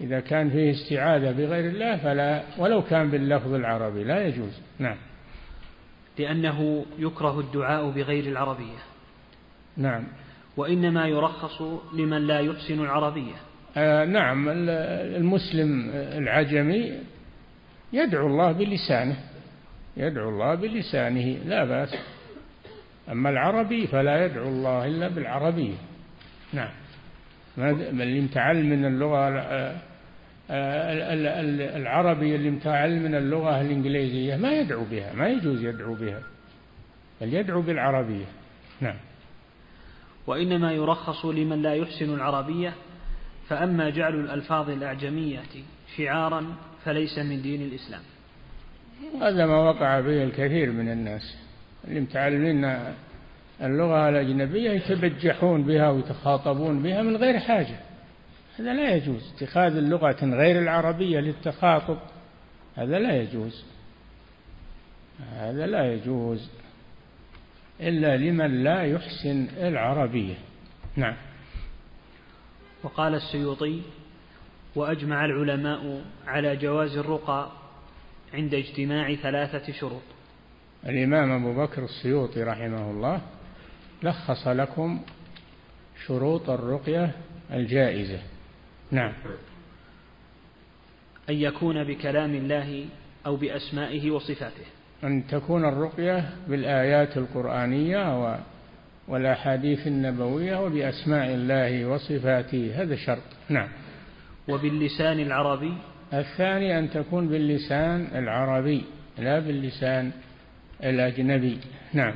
إذا كان فيه استعاذة بغير الله فلا ولو كان باللفظ العربي لا يجوز نعم. لأنه يكره الدعاء بغير العربية. نعم. وإنما يرخص لمن لا يحسن العربية. آه نعم المسلم العجمي يدعو الله بلسانه. يدعو الله بلسانه لا بأس. أما العربي فلا يدعو الله إلا بالعربية نعم. اللي متعلم من اللغة العربية اللي متعلم من اللغة الإنجليزية ما يدعو بها ما يجوز يدعو بها. بل يدعو بالعربية. نعم. وإنما يرخص لمن لا يحسن العربية فأما جعل الألفاظ الأعجمية شعارا فليس من دين الإسلام. هذا ما وقع به الكثير من الناس. اللي متعلمين اللغة الأجنبية يتبجحون بها ويتخاطبون بها من غير حاجة. هذا لا يجوز. اتخاذ اللغة غير العربية للتخاطب هذا لا يجوز. هذا لا يجوز إلا لمن لا يحسن العربية. نعم. وقال السيوطي وأجمع العلماء على جواز الرقى عند اجتماع ثلاثة شروط. الإمام أبو بكر السيوطي رحمه الله لخص لكم شروط الرقية الجائزة. نعم. أن يكون بكلام الله أو بأسمائه وصفاته. أن تكون الرقية بالآيات القرآنية والأحاديث النبوية وبأسماء الله وصفاته. هذا شرط. نعم. وباللسان العربي؟ الثاني أن تكون باللسان العربي لا باللسان الأجنبي. نعم.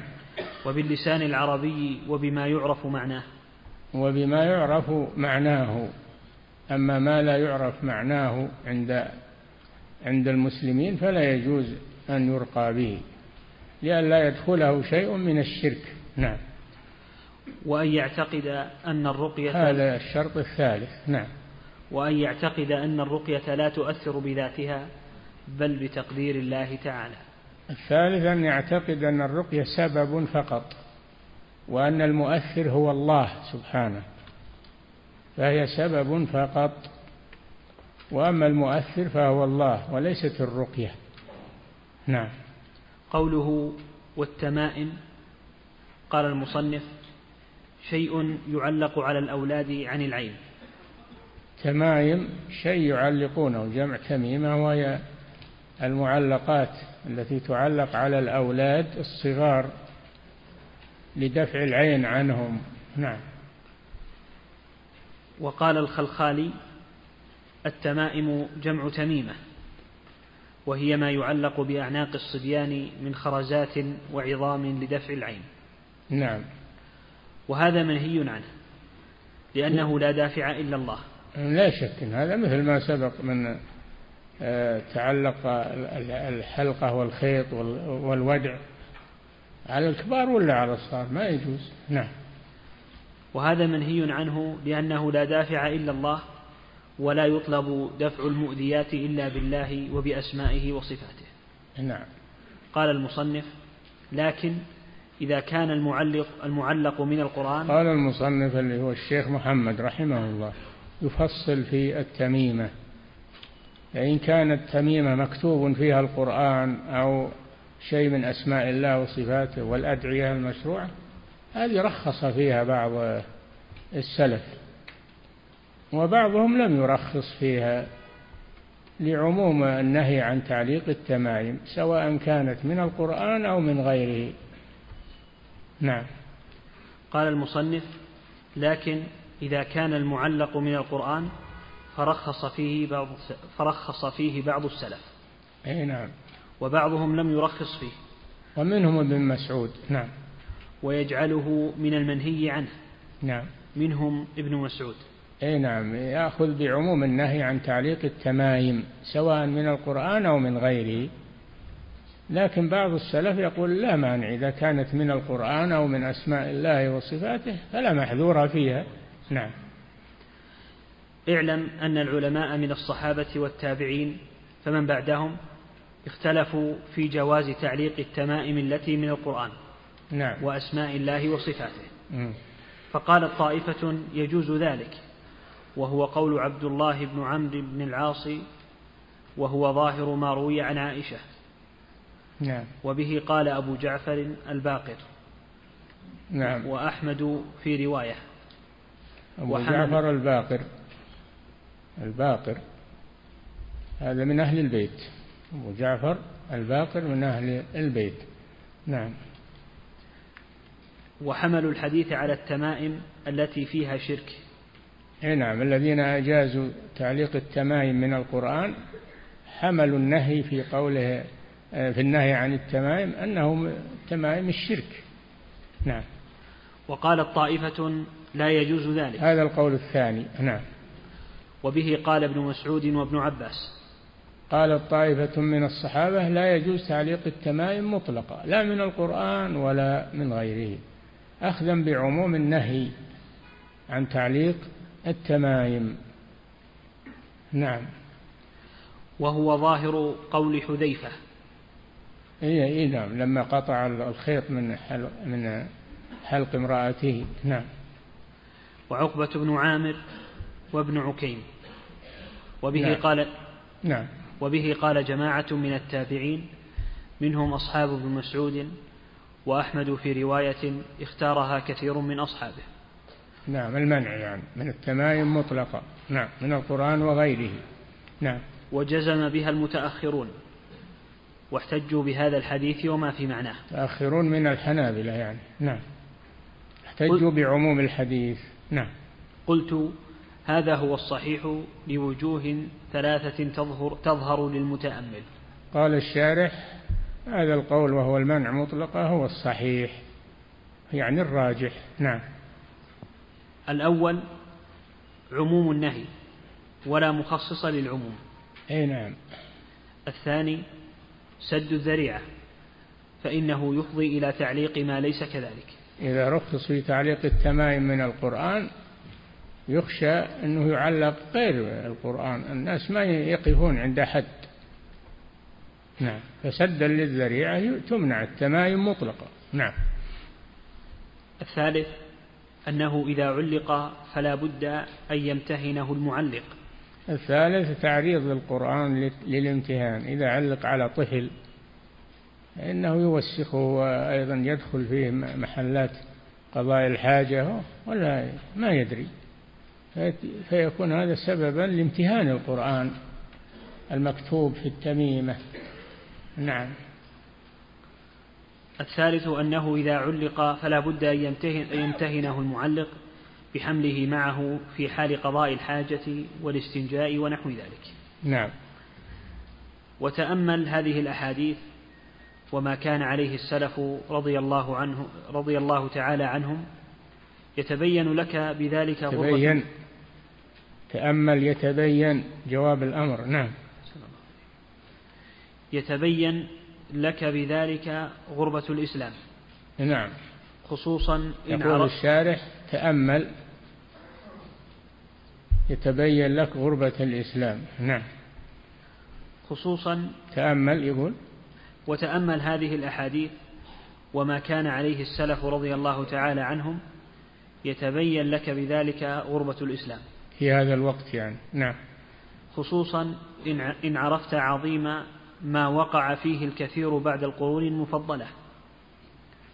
وباللسان العربي وبما يعرف معناه؟ وبما يعرف معناه. أما ما لا يعرف معناه عند عند المسلمين فلا يجوز أن يرقى به لئلا يدخله شيء من الشرك. نعم. وأن يعتقد أن الرقية هذا الشرط الثالث. نعم. وأن يعتقد أن الرقية لا تؤثر بذاتها بل بتقدير الله تعالى. الثالث أن يعتقد أن الرقية سبب فقط وأن المؤثر هو الله سبحانه فهي سبب فقط. وأما المؤثر فهو الله وليست الرقية. نعم. قوله والتمائم قال المصنف شيء يعلق على الأولاد عن العين. تمايم شيء يعلقونه جمع تميمة وهي المعلقات التي تعلق على الأولاد الصغار لدفع العين عنهم. نعم. وقال الخلخالي التمائم جمع تميمة وهي ما يعلق بأعناق الصبيان من خرزات وعظام لدفع العين. نعم. وهذا منهي عنه لأنه لا دافع إلا الله. لا شك إن هذا مثل ما سبق من آه، تعلق الحلقة والخيط والودع على الكبار ولا على الصغار؟ ما يجوز. نعم. وهذا منهي عنه لأنه لا دافع إلا الله ولا يطلب دفع المؤذيات إلا بالله وبأسمائه وصفاته. نعم. قال المصنف لكن إذا كان المعلق المعلق من القرآن قال المصنف اللي هو الشيخ محمد رحمه الله. يفصل في التميمة. فإن كانت تميمة مكتوب فيها القرآن أو شيء من أسماء الله وصفاته والأدعية المشروعة هذه رخص فيها بعض السلف. وبعضهم لم يرخص فيها لعموم النهي عن تعليق التمائم سواء كانت من القرآن أو من غيره. نعم. قال المصنف لكن إذا كان المعلق من القرآن فرخص فيه بعض فرخص فيه بعض السلف. أي نعم. وبعضهم لم يرخص فيه. ومنهم ابن مسعود. نعم. ويجعله من المنهي عنه. نعم. منهم ابن مسعود. أي نعم. يأخذ بعموم النهي عن تعليق التمايم سواء من القرآن أو من غيره. لكن بعض السلف يقول لا مانع إذا كانت من القرآن أو من أسماء الله وصفاته فلا محذور فيها. نعم. اعلم أن العلماء من الصحابة والتابعين فمن بعدهم؟ اختلفوا في جواز تعليق التمائم التي من القرآن نعم. وأسماء الله وصفاته. فقالت طائفة يجوز ذلك وهو قول عبد الله بن عمرو بن العاص وهو ظاهر ما روي عن عائشة. نعم. وبه قال أبو جعفر الباقر. نعم. وأحمد في رواية. أبو جعفر الباقر. الباقر هذا من أهل البيت. أبو جعفر الباقر من أهل البيت. نعم. وحملوا الحديث على التمائم التي فيها شرك. نعم. الذين أجازوا تعليق التمائم من القرآن حملوا النهي في قوله آه، في النهي عن التمائم أنه تمائم الشرك. نعم. وقالت طائفة لا يجوز ذلك. هذا القول الثاني. نعم. وبه قال ابن مسعود وابن عباس. قالت طائفة من الصحابة لا يجوز تعليق التمائم مطلقا لا من القرآن ولا من غيره. أخذا بعموم النهي عن تعليق التمايم نعم. وهو ظاهر قول حذيفة. اي اي نعم. لما قطع الخيط من حلق من حلق امرأته. نعم. وعقبة بن عامر وابن عكيم. وبه نعم. قال نعم. وبه قال جماعة من التابعين منهم أصحاب ابن مسعود وأحمد في رواية اختارها كثير من أصحابه. نعم المنع يعني من التمايم مطلقا نعم من القرآن وغيره. نعم. وجزم بها المتأخرون واحتجوا بهذا الحديث وما في معناه. آخرون من الحنابلة يعني. نعم. احتجوا بعموم الحديث. نعم. قلت هذا هو الصحيح لوجوه ثلاثة تظهر, تظهر للمتأمل. قال الشارح هذا القول وهو المنع مطلقة هو الصحيح يعني الراجح. نعم. الأول عموم النهي ولا مخصص للعموم. أي نعم. الثاني سد الذريعة فإنه يفضي إلى تعليق ما ليس كذلك. إذا رخص في تعليق التمائم من القرآن يخشى أنه يعلق غير القرآن. الناس ما يقفون عند حد نعم. فسدا للذريعة تمنع التمائم مطلقة نعم. الثالث أنه إذا علق فلا بد أن يمتهنه المعلق. الثالث تعريض للقرآن للامتهان. إذا علق على طفل فإنه يوسخه وأيضا يدخل فيه محلات قضاء الحاجة ولا ما يدري. فيكون هذا سببا لامتهان القرآن المكتوب في التميمة. نعم. الثالث أنه إذا علق فلا بد أن يمتهن يمتهنه المعلق بحمله معه في حال قضاء الحاجة والاستنجاء ونحو ذلك. نعم. وتأمل هذه الأحاديث وما كان عليه السلف رضي الله عنه رضي الله تعالى عنهم يتبين لك بذلك تبين تأمل يتبين جواب الأمر. نعم. يتبين لك بذلك غربة الإسلام. نعم. خصوصا إن يقول الشارح تأمل يتبين لك غربة الإسلام. نعم. خصوصا تأمل يقول. وتأمل هذه الأحاديث وما كان عليه السلف رضي الله تعالى عنهم يتبين لك بذلك غربة الإسلام. في هذا الوقت يعني. نعم. خصوصا إن عرفت عظيم ما وقع فيه الكثير بعد القرون المفضلة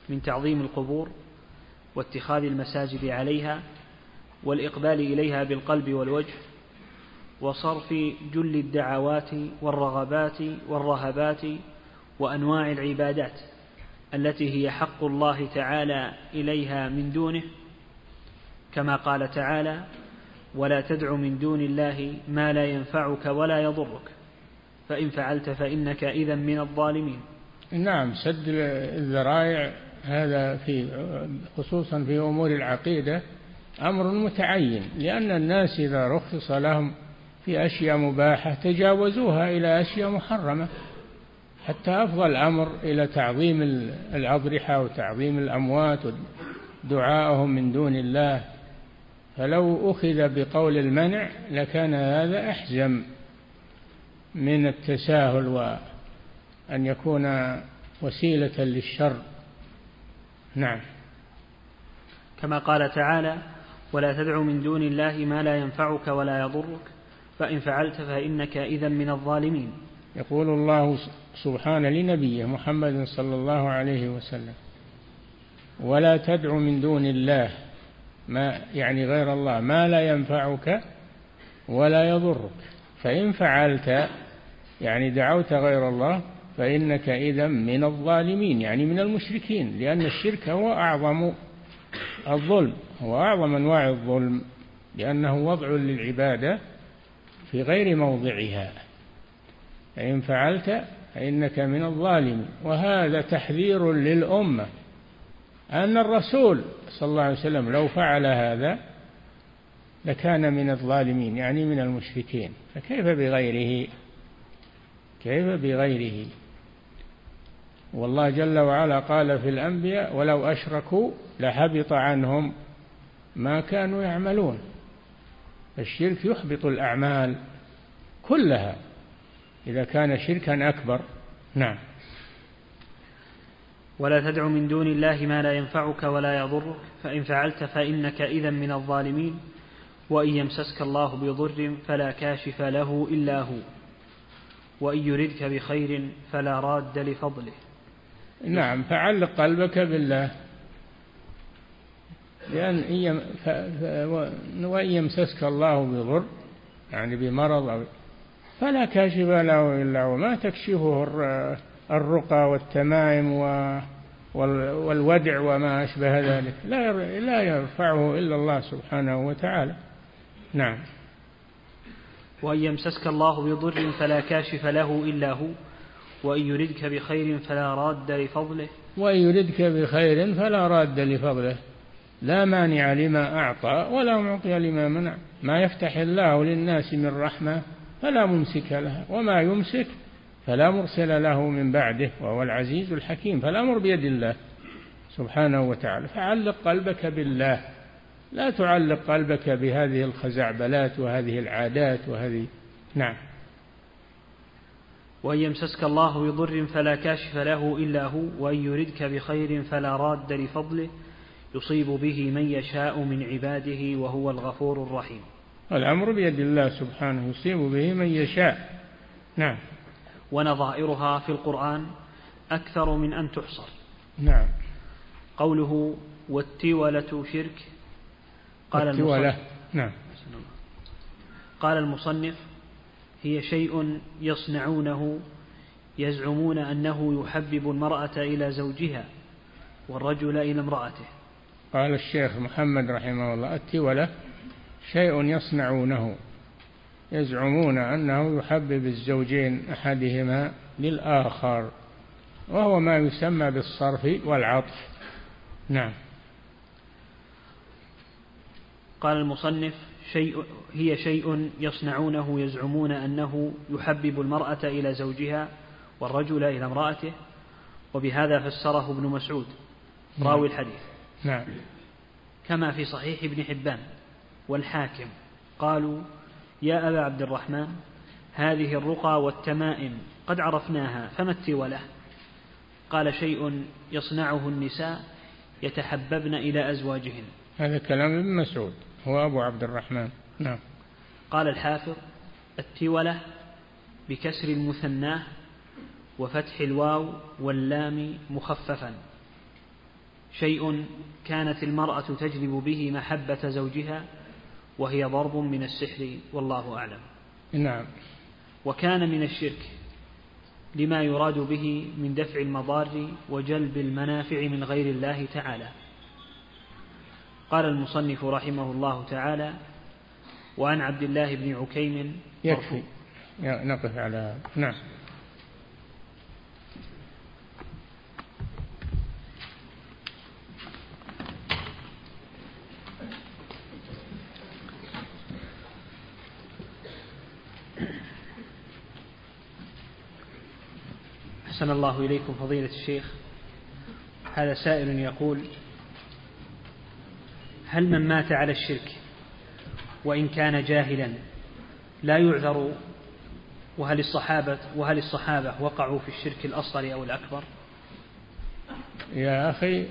من تعظيم القبور واتخاذ المساجد عليها والإقبال إليها بالقلب والوجه وصرف جل الدعوات والرغبات والرهبات وأنواع العبادات التي هي حق الله تعالى إليها من دونه كما قال تعالى ولا تدع من دون الله ما لا ينفعك ولا يضرك فإن فعلت فإنك إذا من الظالمين. نعم سد الذرائع هذا في خصوصا في أمور العقيدة أمر متعين لأن الناس إذا رخص لهم في أشياء مباحة تجاوزوها إلى أشياء محرمة. حتى أفضى الأمر إلى تعظيم الأضرحة وتعظيم الأموات ودعائهم من دون الله. فلو أخذ بقول المنع لكان هذا أحزم من التساهل وأن يكون وسيلة للشر. نعم. كما قال تعالى ولا تدع من دون الله ما لا ينفعك ولا يضرك فإن فعلت فإنك إذا من الظالمين. يقول الله سبحانه لنبيه محمد صلى الله عليه وسلم ولا تدع من دون الله ما يعني غير الله ما لا ينفعك ولا يضرك فإن فعلت يعني دعوت غير الله فإنك إذا من الظالمين يعني من المشركين لأن الشرك هو أعظم الظلم هو أعظم أنواع الظلم لأنه وضع للعبادة في غير موضعها. فإن فعلت فإنك من الظالمين. وهذا تحذير للأمة أن الرسول صلى الله عليه وسلم لو فعل هذا لكان من الظالمين يعني من المشركين. فكيف بغيره؟ كيف بغيره؟ والله جل وعلا قال في الأنبياء ولو أشركوا لحبط عنهم ما كانوا يعملون الشرك يحبط الأعمال كلها. إذا كان شركا أكبر. نعم. ولا تدع من دون الله ما لا ينفعك ولا يضرك فإن فعلت فإنك إذا من الظالمين وإن يمسسك الله بضر فلا كاشف له إلا هو وإن يردك بخير فلا راد لفضله. نعم. فعلق قلبك بالله. لأن وإن يمسسك الله بضر يعني بمرض أو فلا كاشف له إلا هو. ما تكشفه الرقى والتمائم والودع وما أشبه ذلك. لا لا يرفعه إلا الله سبحانه وتعالى. نعم. وأن يمسسك الله بضر فلا كاشف له إلا هو. وأن يردك بخير فلا راد لفضله. وأن يردك بخير فلا راد لفضله. لا مانع لما أعطى ولا معطي لما منع. ما يفتح الله للناس من رحمة. فلا ممسك لها وما يمسك فلا مرسل له من بعده وهو العزيز الحكيم فالأمر بيد الله سبحانه وتعالى. فعلق قلبك بالله لا تعلق قلبك بهذه الخزعبلات وهذه العادات وهذه. نعم. وأن يمسسك الله بضر فلا كاشف له إلا هو وأن يردك بخير فلا راد لفضله يصيب به من يشاء من عباده وهو الغفور الرحيم. الأمر بيد الله سبحانه يصيب به من يشاء. نعم. ونظائرها في القرآن أكثر من أن تحصر. نعم. قوله والتولة شرك قال التولة نعم. قال المصنف هي شيء يصنعونه يزعمون أنه يحبب المرأة إلى زوجها والرجل إلى امرأته قال الشيخ محمد رحمه الله التولة شيء يصنعونه يزعمون أنه يحبب الزوجين أحدهما للآخر وهو ما يسمى بالصرف والعطف. نعم. قال المصنف شيء هي شيء يصنعونه يزعمون أنه يحبب المرأة إلى زوجها والرجل إلى امرأته وبهذا فسره ابن مسعود. راوي الحديث. نعم. كما في صحيح ابن حبان. والحاكم. قالوا يا أبا عبد الرحمن هذه الرقى والتمائم قد عرفناها فما التولة قال شيء يصنعه النساء يتحببن إلى أزواجهن. هذا كلام ابن مسعود هو أبو عبد الرحمن. نعم. قال الحافظ التولة بكسر المثناه وفتح الواو واللام مخففا. شيء كانت المرأة تجلب به محبة زوجها وهي ضرب من السحر والله أعلم. نعم. وكان من الشرك لما يراد به من دفع المضار وجلب المنافع من غير الله تعالى. قال المصنف رحمه الله تعالى وعن عبد الله بن عكيم يكفي. نقف على نعم. أحسن الله إليكم فضيلة الشيخ. هذا سائل يقول هل من مات على الشرك وإن كان جاهلا لا يعذر وهل الصحابة وهل الصحابة وقعوا في الشرك الأصغر أو الأكبر؟ يا أخي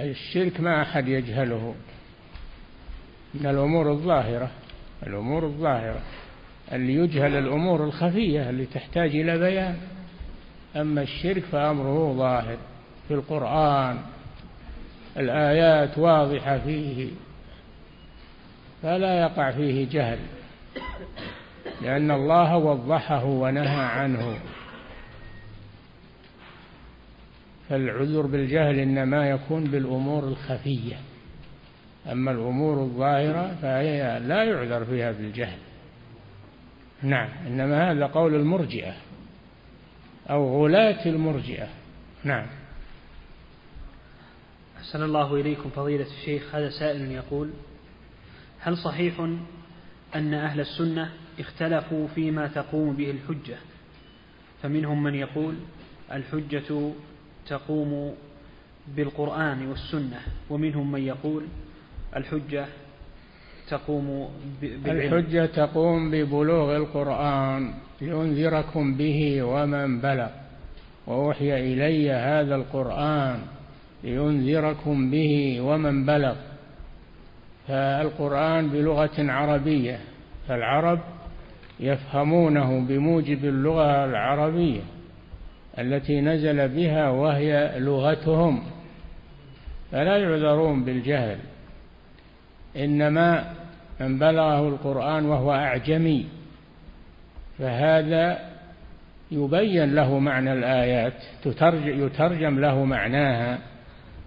الشرك ما أحد يجهله. من الأمور الظاهرة الأمور الظاهرة. اللي يجهل الأمور الخفية اللي تحتاج إلى بيان. أما الشرك فأمره ظاهر في القرآن الآيات واضحة فيه فلا يقع فيه جهل لأن الله وضحه ونهى عنه. فالعذر بالجهل إنما يكون بالأمور الخفية أما الأمور الظاهرة فهي لا يعذر فيها بالجهل. نعم. إنما هذا قول المرجئة أو غلاة المرجئة. نعم. أحسن الله إليكم فضيلة الشيخ. هذا سائل يقول هل صحيح أن أهل السنة اختلفوا فيما تقوم به الحجة؟ فمنهم من يقول الحجة تقوم بالقرآن والسنة. ومنهم من يقول الحجة تقوم بالعلم. الحجة تقوم ببلوغ القرآن لينذركم به ومن بلغ. وأوحي إلي هذا القرآن لينذركم به ومن بلغ. فالقرآن بلغة عربية فالعرب يفهمونه بموجب اللغة العربية التي نزل بها وهي لغتهم. فلا يعذرون بالجهل. إنما من بلغه القرآن وهو أعجمي فهذا يبين له معنى الآيات يترجم له معناها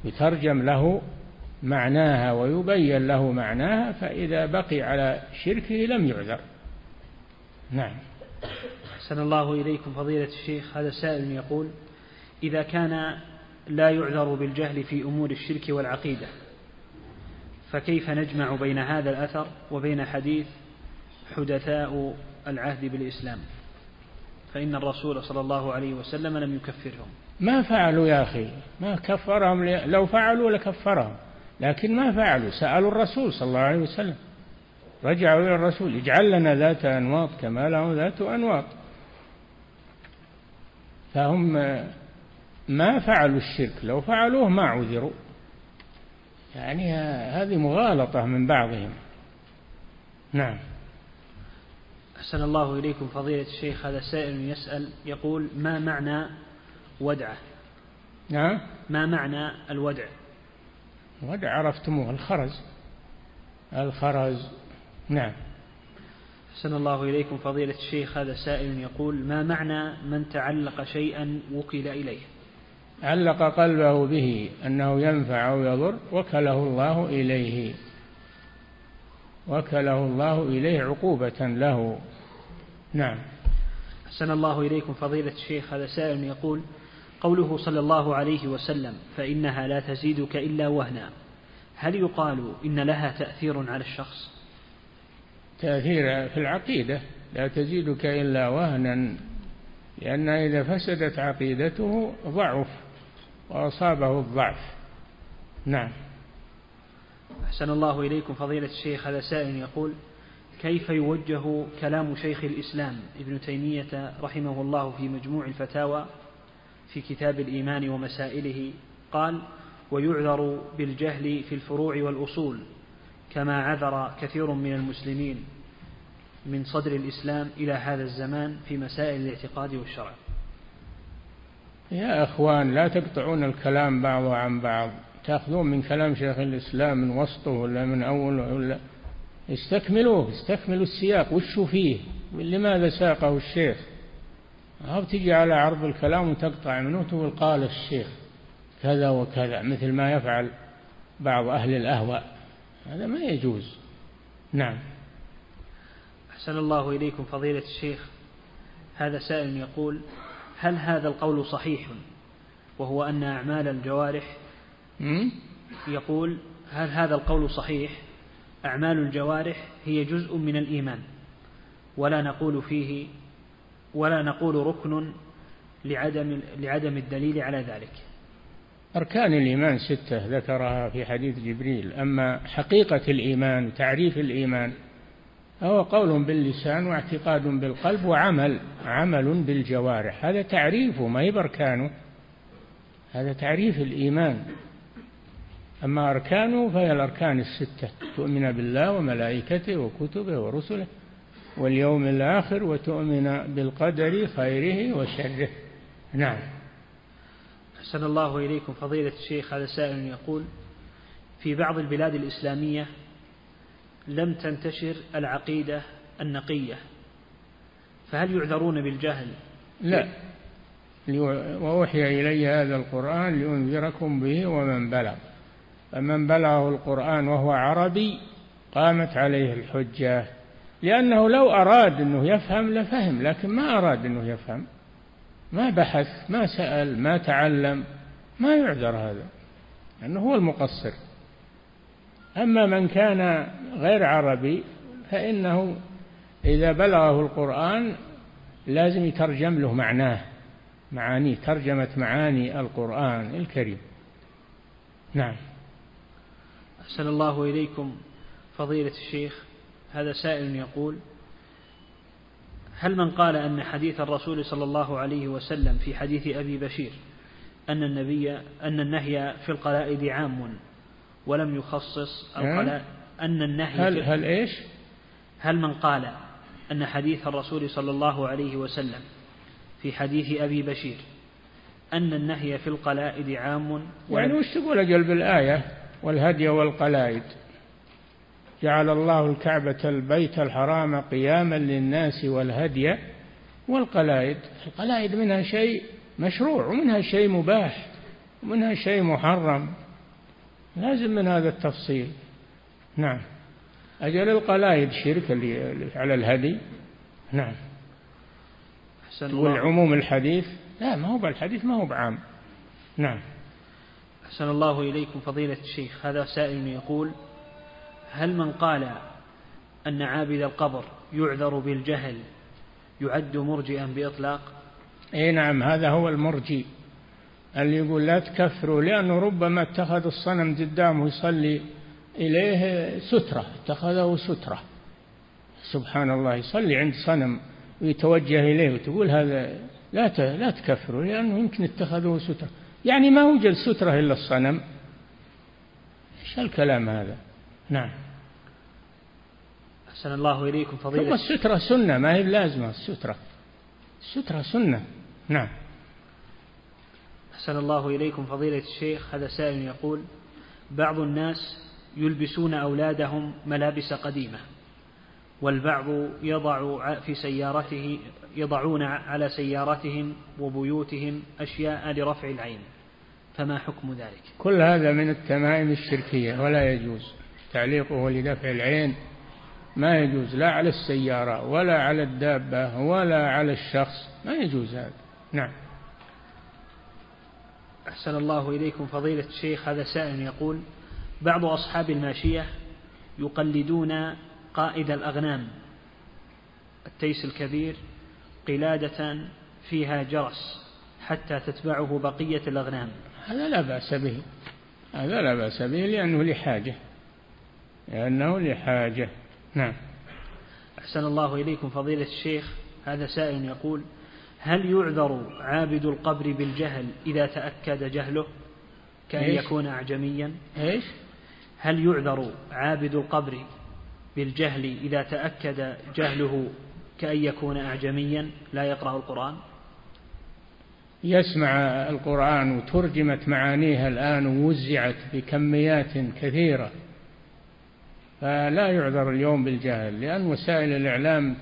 يترجم له معناها ويبين له معناها فإذا بقي على شركه لم يعذر. نعم. أحسن الله إليكم فضيلة الشيخ. هذا سائل يقول إذا كان لا يعذر بالجهل في أمور الشرك والعقيدة فكيف نجمع بين هذا الأثر وبين حديث حدثاء العهد بالإسلام؟ فإن الرسول صلى الله عليه وسلم لم يكفرهم. ما فعلوا يا أخي ما كفرهم لو فعلوا لكفرهم لكن ما فعلوا سألوا الرسول صلى الله عليه وسلم. رجعوا إلى الرسول اجعل لنا ذات أنواط كما لهم ذات أنواط. فهم ما فعلوا الشرك لو فعلوه ما عذروا. يعني هذه مغالطة من بعضهم. نعم. أحسن الله إليكم فضيلة الشيخ هذا سائل يسأل يقول ما معنى ودعة نعم. ما معنى الودع؟ الودع عرفتموه الخرز. الخرز. نعم. أحسن الله إليكم فضيلة الشيخ هذا سائل يقول ما معنى من تعلق شيئا وكل إليه؟ علق قلبه به أنه ينفع أو يضر وكله الله إليه. وكله الله إليه عقوبة له. نعم. أحسن الله إليكم فضيلة الشيخ هذا سائل يقول قوله صلى الله عليه وسلم فإنها لا تزيدك إلا وهنا. هل يقال إن لها تأثير على الشخص؟ تأثير في العقيدة لا تزيدك إلا وهنا لأن إذا فسدت عقيدته ضعف. وأصابه الضعف. نعم. أحسن الله إليكم فضيلة الشيخ. هذا سائل يقول كيف يوجه كلام شيخ الإسلام ابن تيمية رحمه الله في مجموع الفتاوى في كتاب الإيمان ومسائله؟ قال ويعذر بالجهل في الفروع والأصول كما عذر كثير من المسلمين من صدر الإسلام إلى هذا الزمان في مسائل الاعتقاد والشرع. يا أخوان لا تقطعون الكلام بعضه عن بعض. تأخذون من كلام شيخ الإسلام من وسطه ولا من أول ولا استكملوه استكملوا السياق. وش فيه. لماذا ساقه الشيخ؟ أو تجي على عرض الكلام وتقطع منه تقول قال الشيخ كذا وكذا مثل ما يفعل بعض أهل الأهواء. هذا ما يجوز. نعم. أحسن الله إليكم فضيلة الشيخ. هذا سائل يقول هل هذا القول صحيح؟ وهو أن أعمال الجوارح يقول هل هذا القول صحيح؟ أعمال الجوارح هي جزء من الإيمان ولا نقول فيه ولا نقول ركن لعدم لعدم الدليل على ذلك. أركان الإيمان ستة ذكرها في حديث جبريل أما حقيقة الإيمان تعريف الإيمان هو قول باللسان واعتقاد بالقلب وعمل عمل بالجوارح. هذا تعريفه ما هي بأركانه هذا تعريف الإيمان. أما أركانه فهي الأركان الستة تؤمن بالله وملائكته وكتبه ورسله واليوم الآخر وتؤمن بالقدر خيره وشره. نعم. أحسن الله إليكم. فضيلة الشيخ هذا سائل يقول في بعض البلاد الإسلامية لم تنتشر العقيدة النقية. فهل يعذرون بالجهل؟ لا. وأوحي إلي هذا القرآن لأنذركم به ومن بلغ. فمن بلغه القرآن وهو عربي قامت عليه الحجة. لأنه لو أراد أنه يفهم لفهم لكن ما أراد أنه يفهم. ما بحث ما سأل ما تعلم ما يعذر هذا لأنه هو المقصر. أما من كان غير عربي فإنه إذا بلغه القرآن لازم يترجم له معناه. معانيه ترجمة معاني القرآن الكريم. نعم. أحسن الله إليكم فضيلة الشيخ. هذا سائل يقول هل من قال أن حديث الرسول صلى الله عليه وسلم في حديث أبي بشير أن النبي أن النهي في القلائد عام ولم يخصص القلائد أن النهي هل هل إيش؟ هل من قال أن حديث الرسول صلى الله عليه وسلم في حديث أبي بشير أن النهي في القلائد عام يعني وش تقول أجل بالآية والهدي والقلائد؟ جعل الله الكعبة البيت الحرام قياما للناس والهدي والقلائد. القلائد منها شيء مشروع ومنها شيء مباح ومنها شيء محرم. لازم من هذا التفصيل. نعم. أجل القلائد شرك اللي على الهدي. نعم. والعموم الحديث لا ما هو بالحديث ما هو بعام. نعم. أحسن الله إليكم فضيلة الشيخ. هذا سائل يقول هل من قال أن عابد القبر يعذر بالجهل يعد مرجئا بإطلاق؟ أي نعم هذا هو المرجي اللي يقول لا تكفروا لأنه ربما اتخذ الصنم قدامه يصلي إليه سترة اتخذه سترة. سبحان الله يصلي عند صنم ويتوجه إليه وتقول هذا لا لا تكفروا لأنه يمكن اتخذه سترة. يعني ما وجد سترة إلا الصنم. إيش الكلام هذا؟ نعم. أحسن الله إليكم فضيلة ثم السترة سنة ما هي لازمة السترة. السترة سنة. نعم. أحسن الله إليكم فضيلة الشيخ. هذا سائل يقول بعض الناس يلبسون أولادهم ملابس قديمة والبعض يضع في سيارته يضعون على سيارتهم وبيوتهم أشياء لرفع العين فما حكم ذلك؟ كل هذا من التمائم الشركية ولا يجوز. تعليقه لدفع العين ما يجوز لا على السيارة ولا على الدابة ولا على الشخص ما يجوز هذا. نعم. أحسن الله إليكم فضيلة الشيخ هذا سائل يقول بعض أصحاب الماشية يقلدون قائد الأغنام التيس الكبير قلادة فيها جرس حتى تتبعه بقية الأغنام. هذا لا بأس به هذا لا بأس به لأنه لحاجة لأنه لحاجة. نعم. أحسن الله إليكم فضيلة الشيخ هذا سائل يقول هل يعذر عابد القبر بالجهل إذا تأكد جهله كأن إيش؟ يكون أعجميا؟ إيش؟ هل يعذر عابد القبر بالجهل إذا تأكد جهله كأن يكون أعجميا؟ لا يقرأ القرآن؟ يسمع القرآن وترجمت معانيها الآن ووزعت بكميات كثيرة. فلا يعذر اليوم بالجهل لأن وسائل الإعلام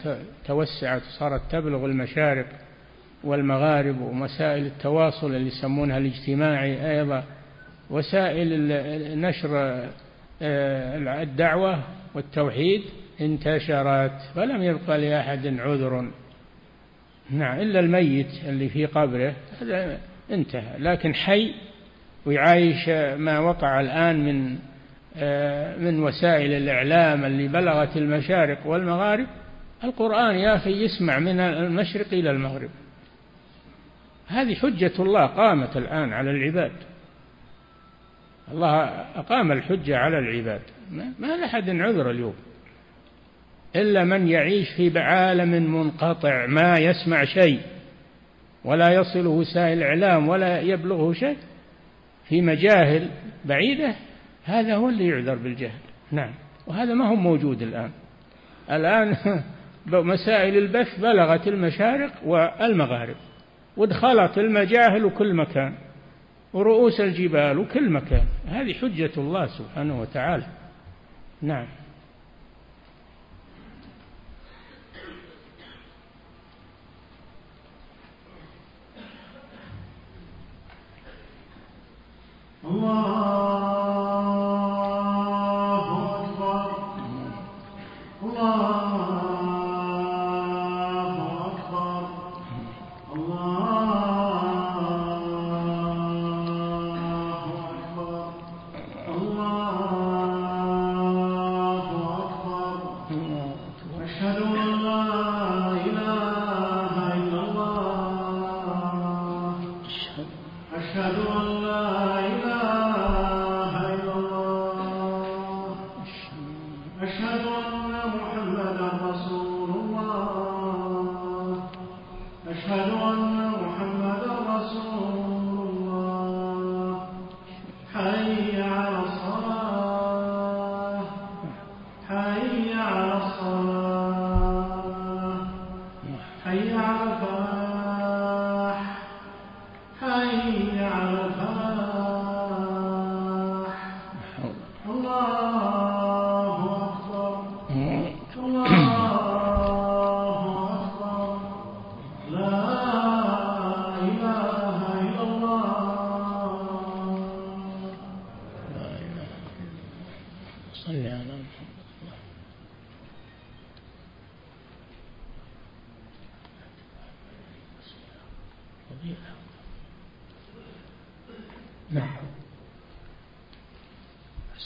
توسعت صارت تبلغ المشارق. والمغارب ومسائل التواصل اللي يسمونها الاجتماعي أيضا وسائل نشر آه، الدعوة والتوحيد انتشرت فلم يبقى لأحد عذر. نعم إلا الميت اللي في قبره هذا انتهى. لكن حي ويعايش ما وقع الآن من آه، من وسائل الإعلام اللي بلغت المشارق والمغارب. القرآن يا أخي يسمع من المشرق إلى المغرب. هذه حجة الله قامت الآن على العباد. الله أقام الحجة على العباد. ما لأحد عذر اليوم. إلا من يعيش في عالم منقطع ما يسمع شيء ولا يصله وسائل الإعلام ولا يبلغه شيء في مجاهل بعيدة هذا هو اللي يعذر بالجهل. نعم. وهذا ما هو موجود الآن. الآن مسائل البث بلغت المشارق والمغارب. ودخلت المجاهل وكل مكان ورؤوس الجبال وكل مكان. هذه حجة الله سبحانه وتعالى. نعم.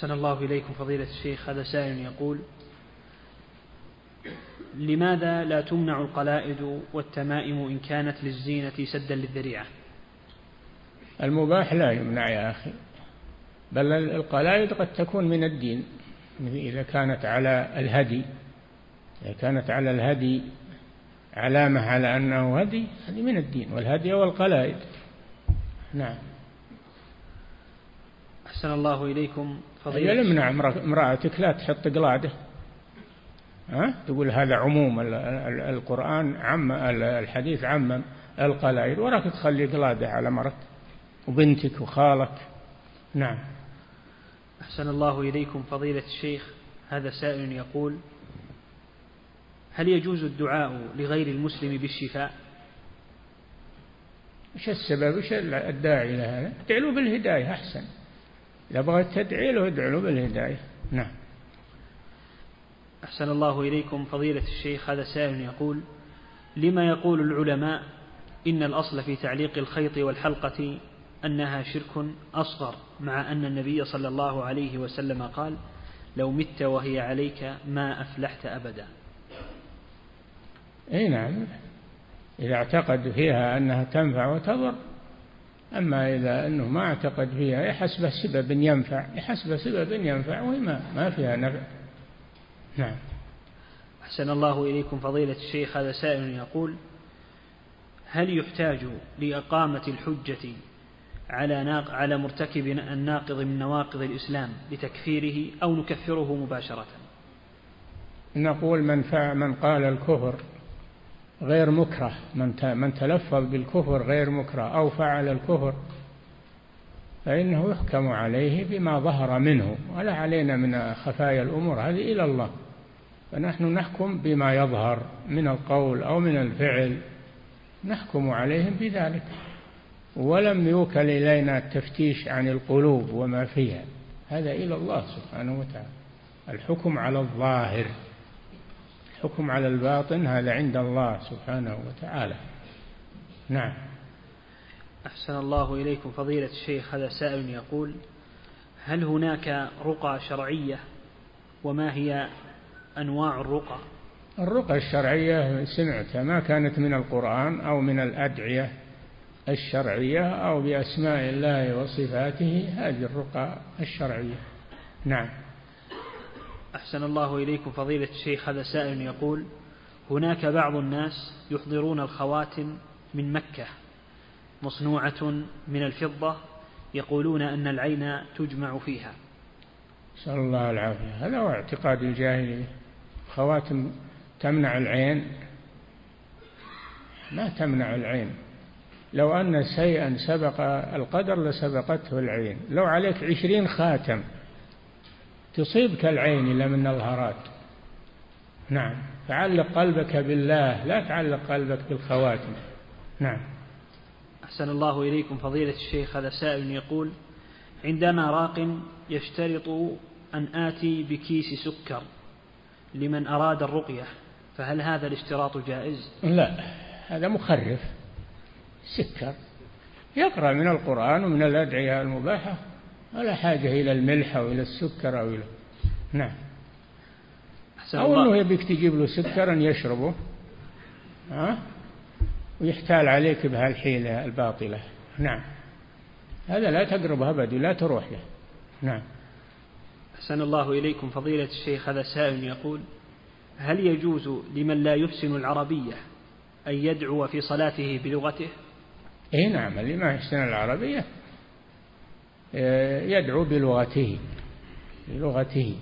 أحسن الله إليكم فضيلة الشيخ. هذا سائل يقول لماذا لا تمنع القلائد والتمائم إن كانت للزينة سدا للذريعة؟ المباح لا يمنع يا أخي بل القلائد قد تكون من الدين. إذا كانت على الهدي إذا كانت على الهدي علامة على أنه هدي هذه من الدين والهدي والقلائد نعم. أحسن الله إليكم. فضيلة يمنع امرأتك لا تحط قلادة. ها؟ تقول هذا عموم القرآن عم الحديث عمم القلائد وراك تخلي قلادة على مرك وبنتك وخالك. نعم. أحسن الله إليكم فضيلة الشيخ. هذا سائل يقول هل يجوز الدعاء لغير المسلم بالشفاء؟ وش السبب؟ وش الداعي لهذا؟ ادعي له بالهداية أحسن. إذا بغيت تدعي له ادعي له بالهداية. نعم. أحسن الله إليكم فضيلة الشيخ هذا سائل يقول لما يقول العلماء إن الأصل في تعليق الخيط والحلقة أنها شرك أصغر مع أن النبي صلى الله عليه وسلم قال لو مت وهي عليك ما أفلحت أبدا. إي نعم. إذا اعتقد فيها أنها تنفع وتضر. أما إذا أنه ما اعتقد فيها يحسب سبب ينفع. يحسب سبب ينفع وهي ما, ما فيها نفع. نعم. أحسن الله إليكم فضيلة الشيخ. هذا سائل يقول هل يحتاج لإقامة الحجة على ناق على مرتكب الناقض من نواقض الإسلام لتكفيره أو نكفره مباشرة؟ نقول من من قال الكفر. غير مكره. من تلفظ بالكفر غير مكره أو فعل الكفر فإنه يحكم عليه بما ظهر منه. ولا علينا من خفايا الأمور هذه إلى الله. فنحن نحكم بما يظهر من القول أو من الفعل نحكم عليهم بذلك. ولم يوكل إلينا التفتيش عن القلوب وما فيها. هذا إلى الله سبحانه وتعالى. الحكم على الظاهر. الحكم على الباطن هذا عند الله سبحانه وتعالى. نعم. أحسن الله إليكم فضيلة الشيخ هذا سائل يقول هل هناك رقى شرعية؟ وما هي أنواع الرقى؟ الرقى الشرعية سمعتها ما كانت من القرآن أو من الأدعية الشرعية أو بأسماء الله وصفاته هذه الرقى الشرعية. نعم. أحسن الله إليكم فضيلة الشيخ هذا سائل يقول هناك بعض الناس يحضرون الخواتم من مكة مصنوعة من الفضة يقولون أن العين تجمع فيها. نسأل الله العافية. هذا هو اعتقاد الجاهلية. خواتم تمنع العين؟ ما تمنع العين. لو أن شيئا سبق القدر لسبقته العين. لو عليك عشرين خاتم تصيبك العين إلا من الهرات نعم. تعلق قلبك بالله لا تعلق قلبك بالخواتم. نعم. أحسن الله إليكم فضيلة الشيخ. هذا سائل يقول عندنا راق يشترط أن آتي بكيس سكر لمن أراد الرقية فهل هذا الاشتراط جائز؟ لا هذا مخرف. سكر. يقرأ من القرآن ومن الأدعية المباحة. ولا حاجة إلى الملح أو إلى السكر أو إلى نعم. أو أنه يبيك تجيب له سكرا يشربه ها؟ ويحتال عليك بهالحيلة الباطلة. نعم. هذا لا تقرب أبد لا تروح له. نعم. أحسن الله إليكم. فضيلة الشيخ هذا سائل يقول هل يجوز لمن لا يحسن العربية أن يدعو في صلاته بلغته؟ اي نعم اللي ما يحسن العربية يدعو بلغته بلغته.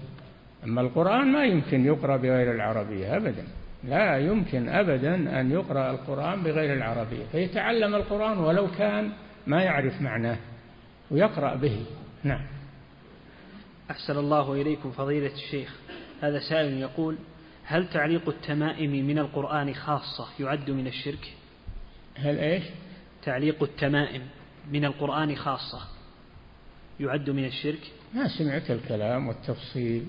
أما القرآن ما يمكن يقرأ بغير العربية أبدا. لا يمكن أبدا أن يقرأ القرآن بغير العربية. فيتعلم القرآن ولو كان ما يعرف معناه ويقرأ به. نعم. أحسن الله إليكم فضيلة الشيخ. هذا سائل يقول هل تعليق التمائم من القرآن خاصة يعد من الشرك؟ هل إيش؟ تعليق التمائم من القرآن خاصة. يعد من الشرك؟ ما سمعت الكلام والتفصيل.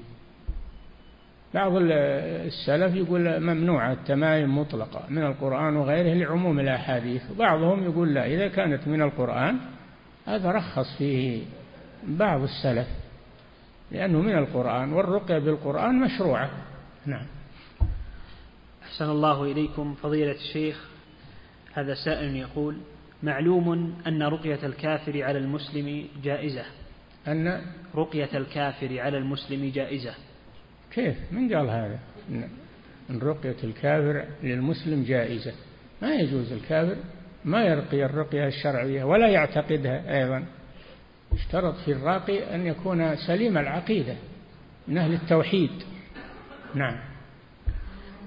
بعض السلف يقول ممنوعة التمائم مطلقة من القرآن وغيره لعموم الأحاديث. وبعضهم يقول لا إذا كانت من القرآن هذا رخص فيه بعض السلف لأنه من القرآن والرقية بالقرآن مشروعة. نعم. أحسن الله إليكم فضيلة الشيخ. هذا سائل يقول معلوم أن رقية الكافر على المسلم جائزة. أن رقية الكافر على المسلم جائزة. كيف؟ من قال هذا؟ أن رقية الكافر للمسلم جائزة. ما يجوز الكافر ما يرقي الرقية الشرعية ولا يعتقدها أيضا. اشترط في الراقي أن يكون سليم العقيدة من أهل التوحيد. نعم.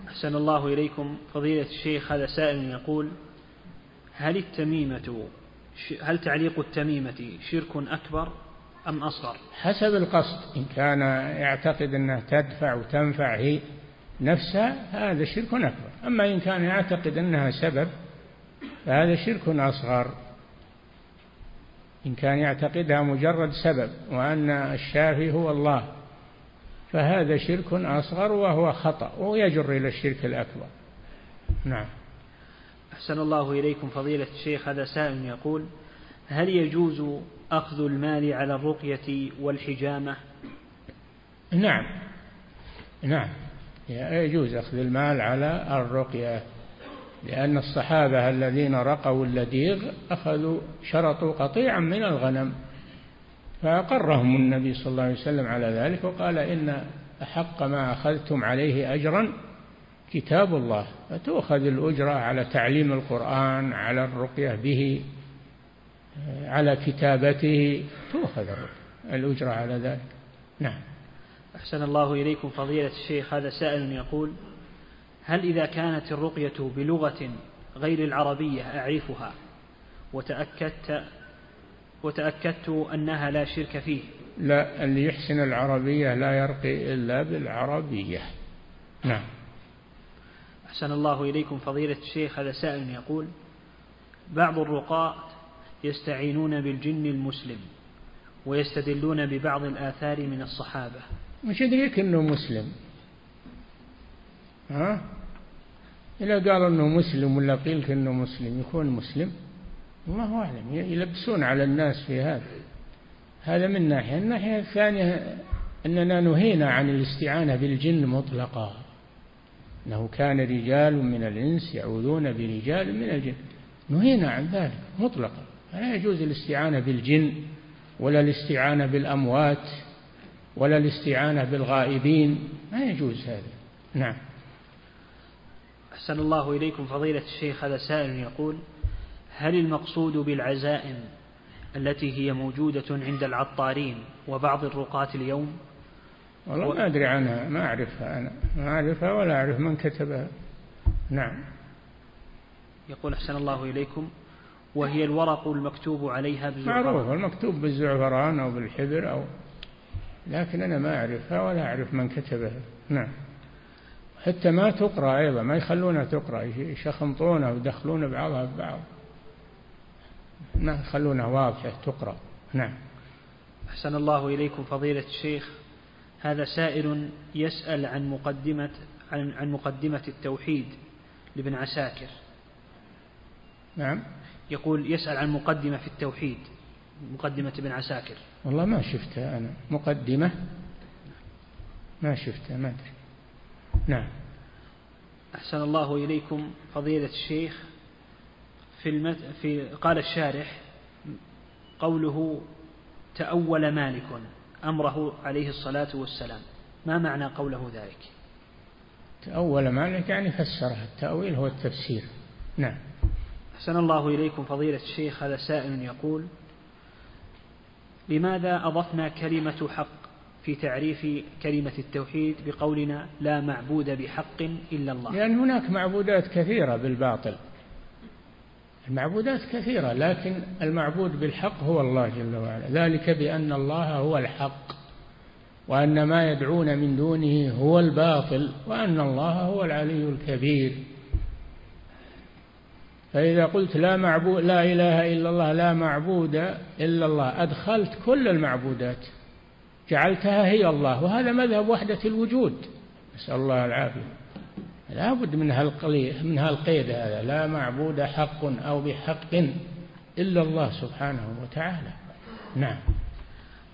أحسن الله إليكم. فضيلة الشيخ هذا سائل يقول هل التميمة هل تعليق التميمة شرك أكبر أم أصغر؟ حسب القصد. إن كان يعتقد أنها تدفع وتنفع هي نفسها هذا شرك أكبر. أما إن كان يعتقد أنها سبب فهذا شرك أصغر. إن كان يعتقدها مجرد سبب وأن الشافي هو الله فهذا شرك أصغر وهو خطأ ويجر إلى الشرك الأكبر. نعم. أحسن الله إليكم فضيلة الشيخ هذا سائل يقول هل يجوز أخذ المال على الرقية والحجامة؟ نعم. نعم. يجوز أخذ المال على الرقية لأن الصحابة الذين رقوا اللديغ أخذوا شرطوا قطيعا من الغنم فأقرهم النبي صلى الله عليه وسلم على ذلك وقال إن أحق ما أخذتم عليه أجرا كتاب الله. فتؤخذ الأجرة على تعليم القرآن على الرقية به على كتابته. تؤخذ الأجرة على ذلك. نعم. أحسن الله إليكم فضيلة الشيخ. هذا سائل يقول هل إذا كانت الرقية بلغة غير العربية أعرفها؟ وتأكدت وتأكدت أنها لا شرك فيه. لا اللي يحسن العربية لا يرقي إلا بالعربية. نعم. أحسن الله إليكم فضيلة الشيخ هذا سائل يقول بعض الرقاة يستعينون بالجن المسلم ويستدلون ببعض الآثار من الصحابة. مش يدريك أنه مسلم؟ ها؟ إذا قال أنه مسلم ولا قيل أنه مسلم يكون مسلم؟ الله أعلم يلبسون على الناس في هذا. هذا من ناحية. الناحية الثانية أننا نهينا عن الاستعانة بالجن مطلقا. أنه كان رجال من الإنس يعوذون برجال من الجن. نهينا عن ذلك مطلقا. فلا يجوز الاستعانة بالجن ولا الاستعانة بالأموات ولا الاستعانة بالغائبين. ما يجوز هذا. نعم. أحسن الله إليكم فضيلة الشيخ. هذا سائل يقول هل المقصود بالعزائم التي هي موجودة عند العطارين وبعض الرقاة اليوم؟ والله ما أدري عنها ما أعرفها أنا ما أعرفها ولا أعرف من كتبها. نعم. يقول أحسن الله إليكم وهي الورق المكتوب عليها بالزعفران. معروف المكتوب بالزعفران أو بالحبر أو لكن أنا ما أعرفها ولا أعرف من كتبها. نعم. حتى ما تقرأ أيضا ما يخلونها تقرأ يشخمطونها ويدخلون بعضها ببعض. ما يخلونها واضحة تقرأ. نعم. أحسن الله إليكم فضيلة الشيخ. هذا سائل يسأل عن مقدمة عن, عن مقدمة التوحيد لابن عساكر. نعم. يقول يسأل عن مقدمة في التوحيد مقدمة ابن عساكر. والله ما شفتها أنا. مقدمة؟ ما شفتها ما أدري. نعم. أحسن الله إليكم فضيلة الشيخ. في, المت... في قال الشارح قوله تأول مالك. أمره عليه الصلاة والسلام. ما معنى قوله ذلك؟ تأول مالك يعني فسرها. التأويل هو التفسير. نعم. أحسن الله إليكم فضيلة الشيخ. هذا سائل يقول لماذا أضفنا كلمة حق في تعريف كلمة التوحيد بقولنا لا معبود بحق إلا الله؟ لأن هناك معبودات كثيرة بالباطل. المعبودات كثيرة لكن المعبود بالحق هو الله جل وعلا. ذلك بأن الله هو الحق وأن ما يدعون من دونه هو الباطل وأن الله هو العلي الكبير. فإذا قلت لا معبود لا إله إلا الله لا معبود إلا الله أدخلت كل المعبودات. جعلتها هي الله وهذا مذهب وحدة الوجود. نسأل الله العافية. لا بد من هالقليل من هالقيد هذا. لا معبود حق أو بحق إلا الله سبحانه وتعالى. نعم.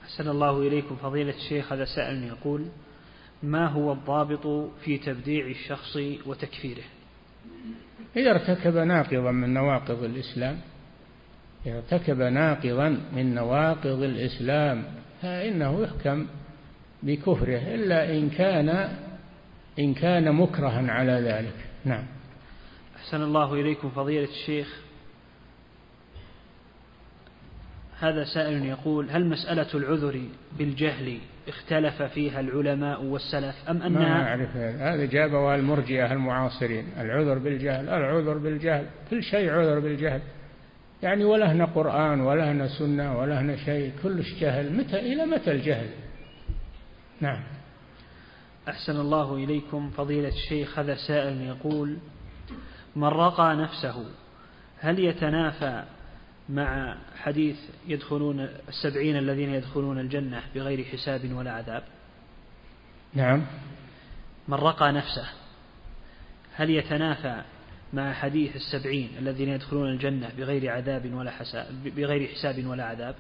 أحسن الله إليكم فضيلة الشيخ. هذا سائل يقول ما هو الضابط في تبديع الشخص وتكفيره؟ إذا ارتكب ناقضا من نواقض الإسلام إذا ارتكب ناقضا من نواقض الإسلام فإنه يحكم بكفره. إلا إن كان إن كان مكرها على ذلك. نعم. أحسن الله إليكم فضيلة الشيخ. هذا سائل يقول هل مسألة العذر بالجهل اختلف فيها العلماء والسلف أم أنها ما أعرف. هذا جابوا المرجئة المعاصرين. العذر بالجهل العذر بالجهل. كل شيء عذر بالجهل. يعني ولا هنا قرآن ولا هنا سنة ولا هنا شيء. كلش جهل. متى إلى متى الجهل؟ نعم. أحسن الله إليكم. فضيلة الشيخ هذا سائل يقول من رقى نفسه هل يتنافى مع حديث يدخلون السبعين الذين يدخلون الجنة بغير حساب ولا عذاب؟ نعم. من رقى نفسه هل يتنافى مع حديث السبعين الذين يدخلون الجنة بغير عذاب ولا حساب بغير حساب ولا عذاب؟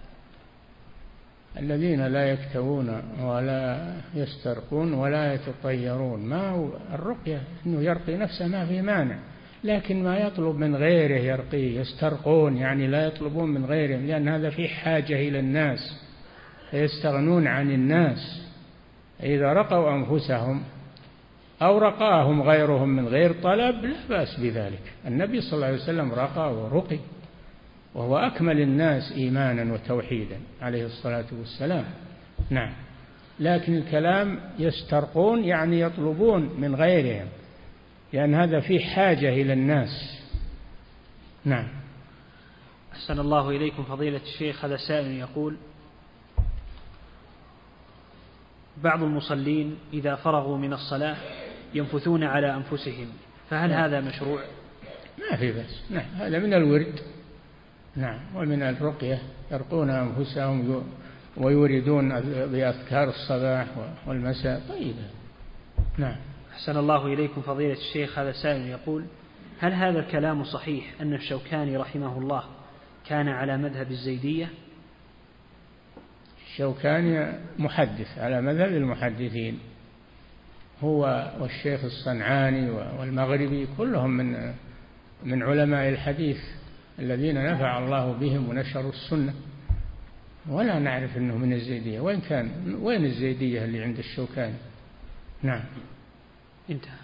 الذين لا يكتوون ولا يسترقون ولا يتطيرون. ما هو الرقية؟ أنه يرقي نفسه ما في مانع. لكن ما يطلب من غيره يرقيه يسترقون يعني لا يطلبون من غيرهم لأن هذا في حاجة إلى الناس فيستغنون عن الناس. إذا رقوا أنفسهم أو رقاهم غيرهم من غير طلب لا بأس بذلك. النبي صلى الله عليه وسلم رقى ورقي. وهو أكمل الناس إيمانا وتوحيدا عليه الصلاة والسلام. نعم. لكن الكلام يسترقون يعني يطلبون من غيرهم لأن هذا فيه حاجة إلى الناس. نعم. أحسن الله إليكم فضيلة الشيخ. هذا سائل يقول بعض المصلين إذا فرغوا من الصلاة ينفثون على أنفسهم فهل نعم. هذا مشروع؟ ما في بس نعم. هذا من الورد. نعم ومن الرقية يرقون أنفسهم ويوردون بأذكار الصباح والمساء. طيب. نعم. أحسن الله إليكم فضيلة الشيخ. هذا سائل يقول هل هذا الكلام صحيح أن الشوكاني رحمه الله كان على مذهب الزيدية؟ الشوكاني محدث على مذهب المحدثين. هو والشيخ الصنعاني والمغربي كلهم من من علماء الحديث. الذين نفع الله بهم ونشروا السنة. ولا نعرف أنه من الزيدية. وين كان وين الزيدية اللي عند الشوكاني؟ نعم. انتهى.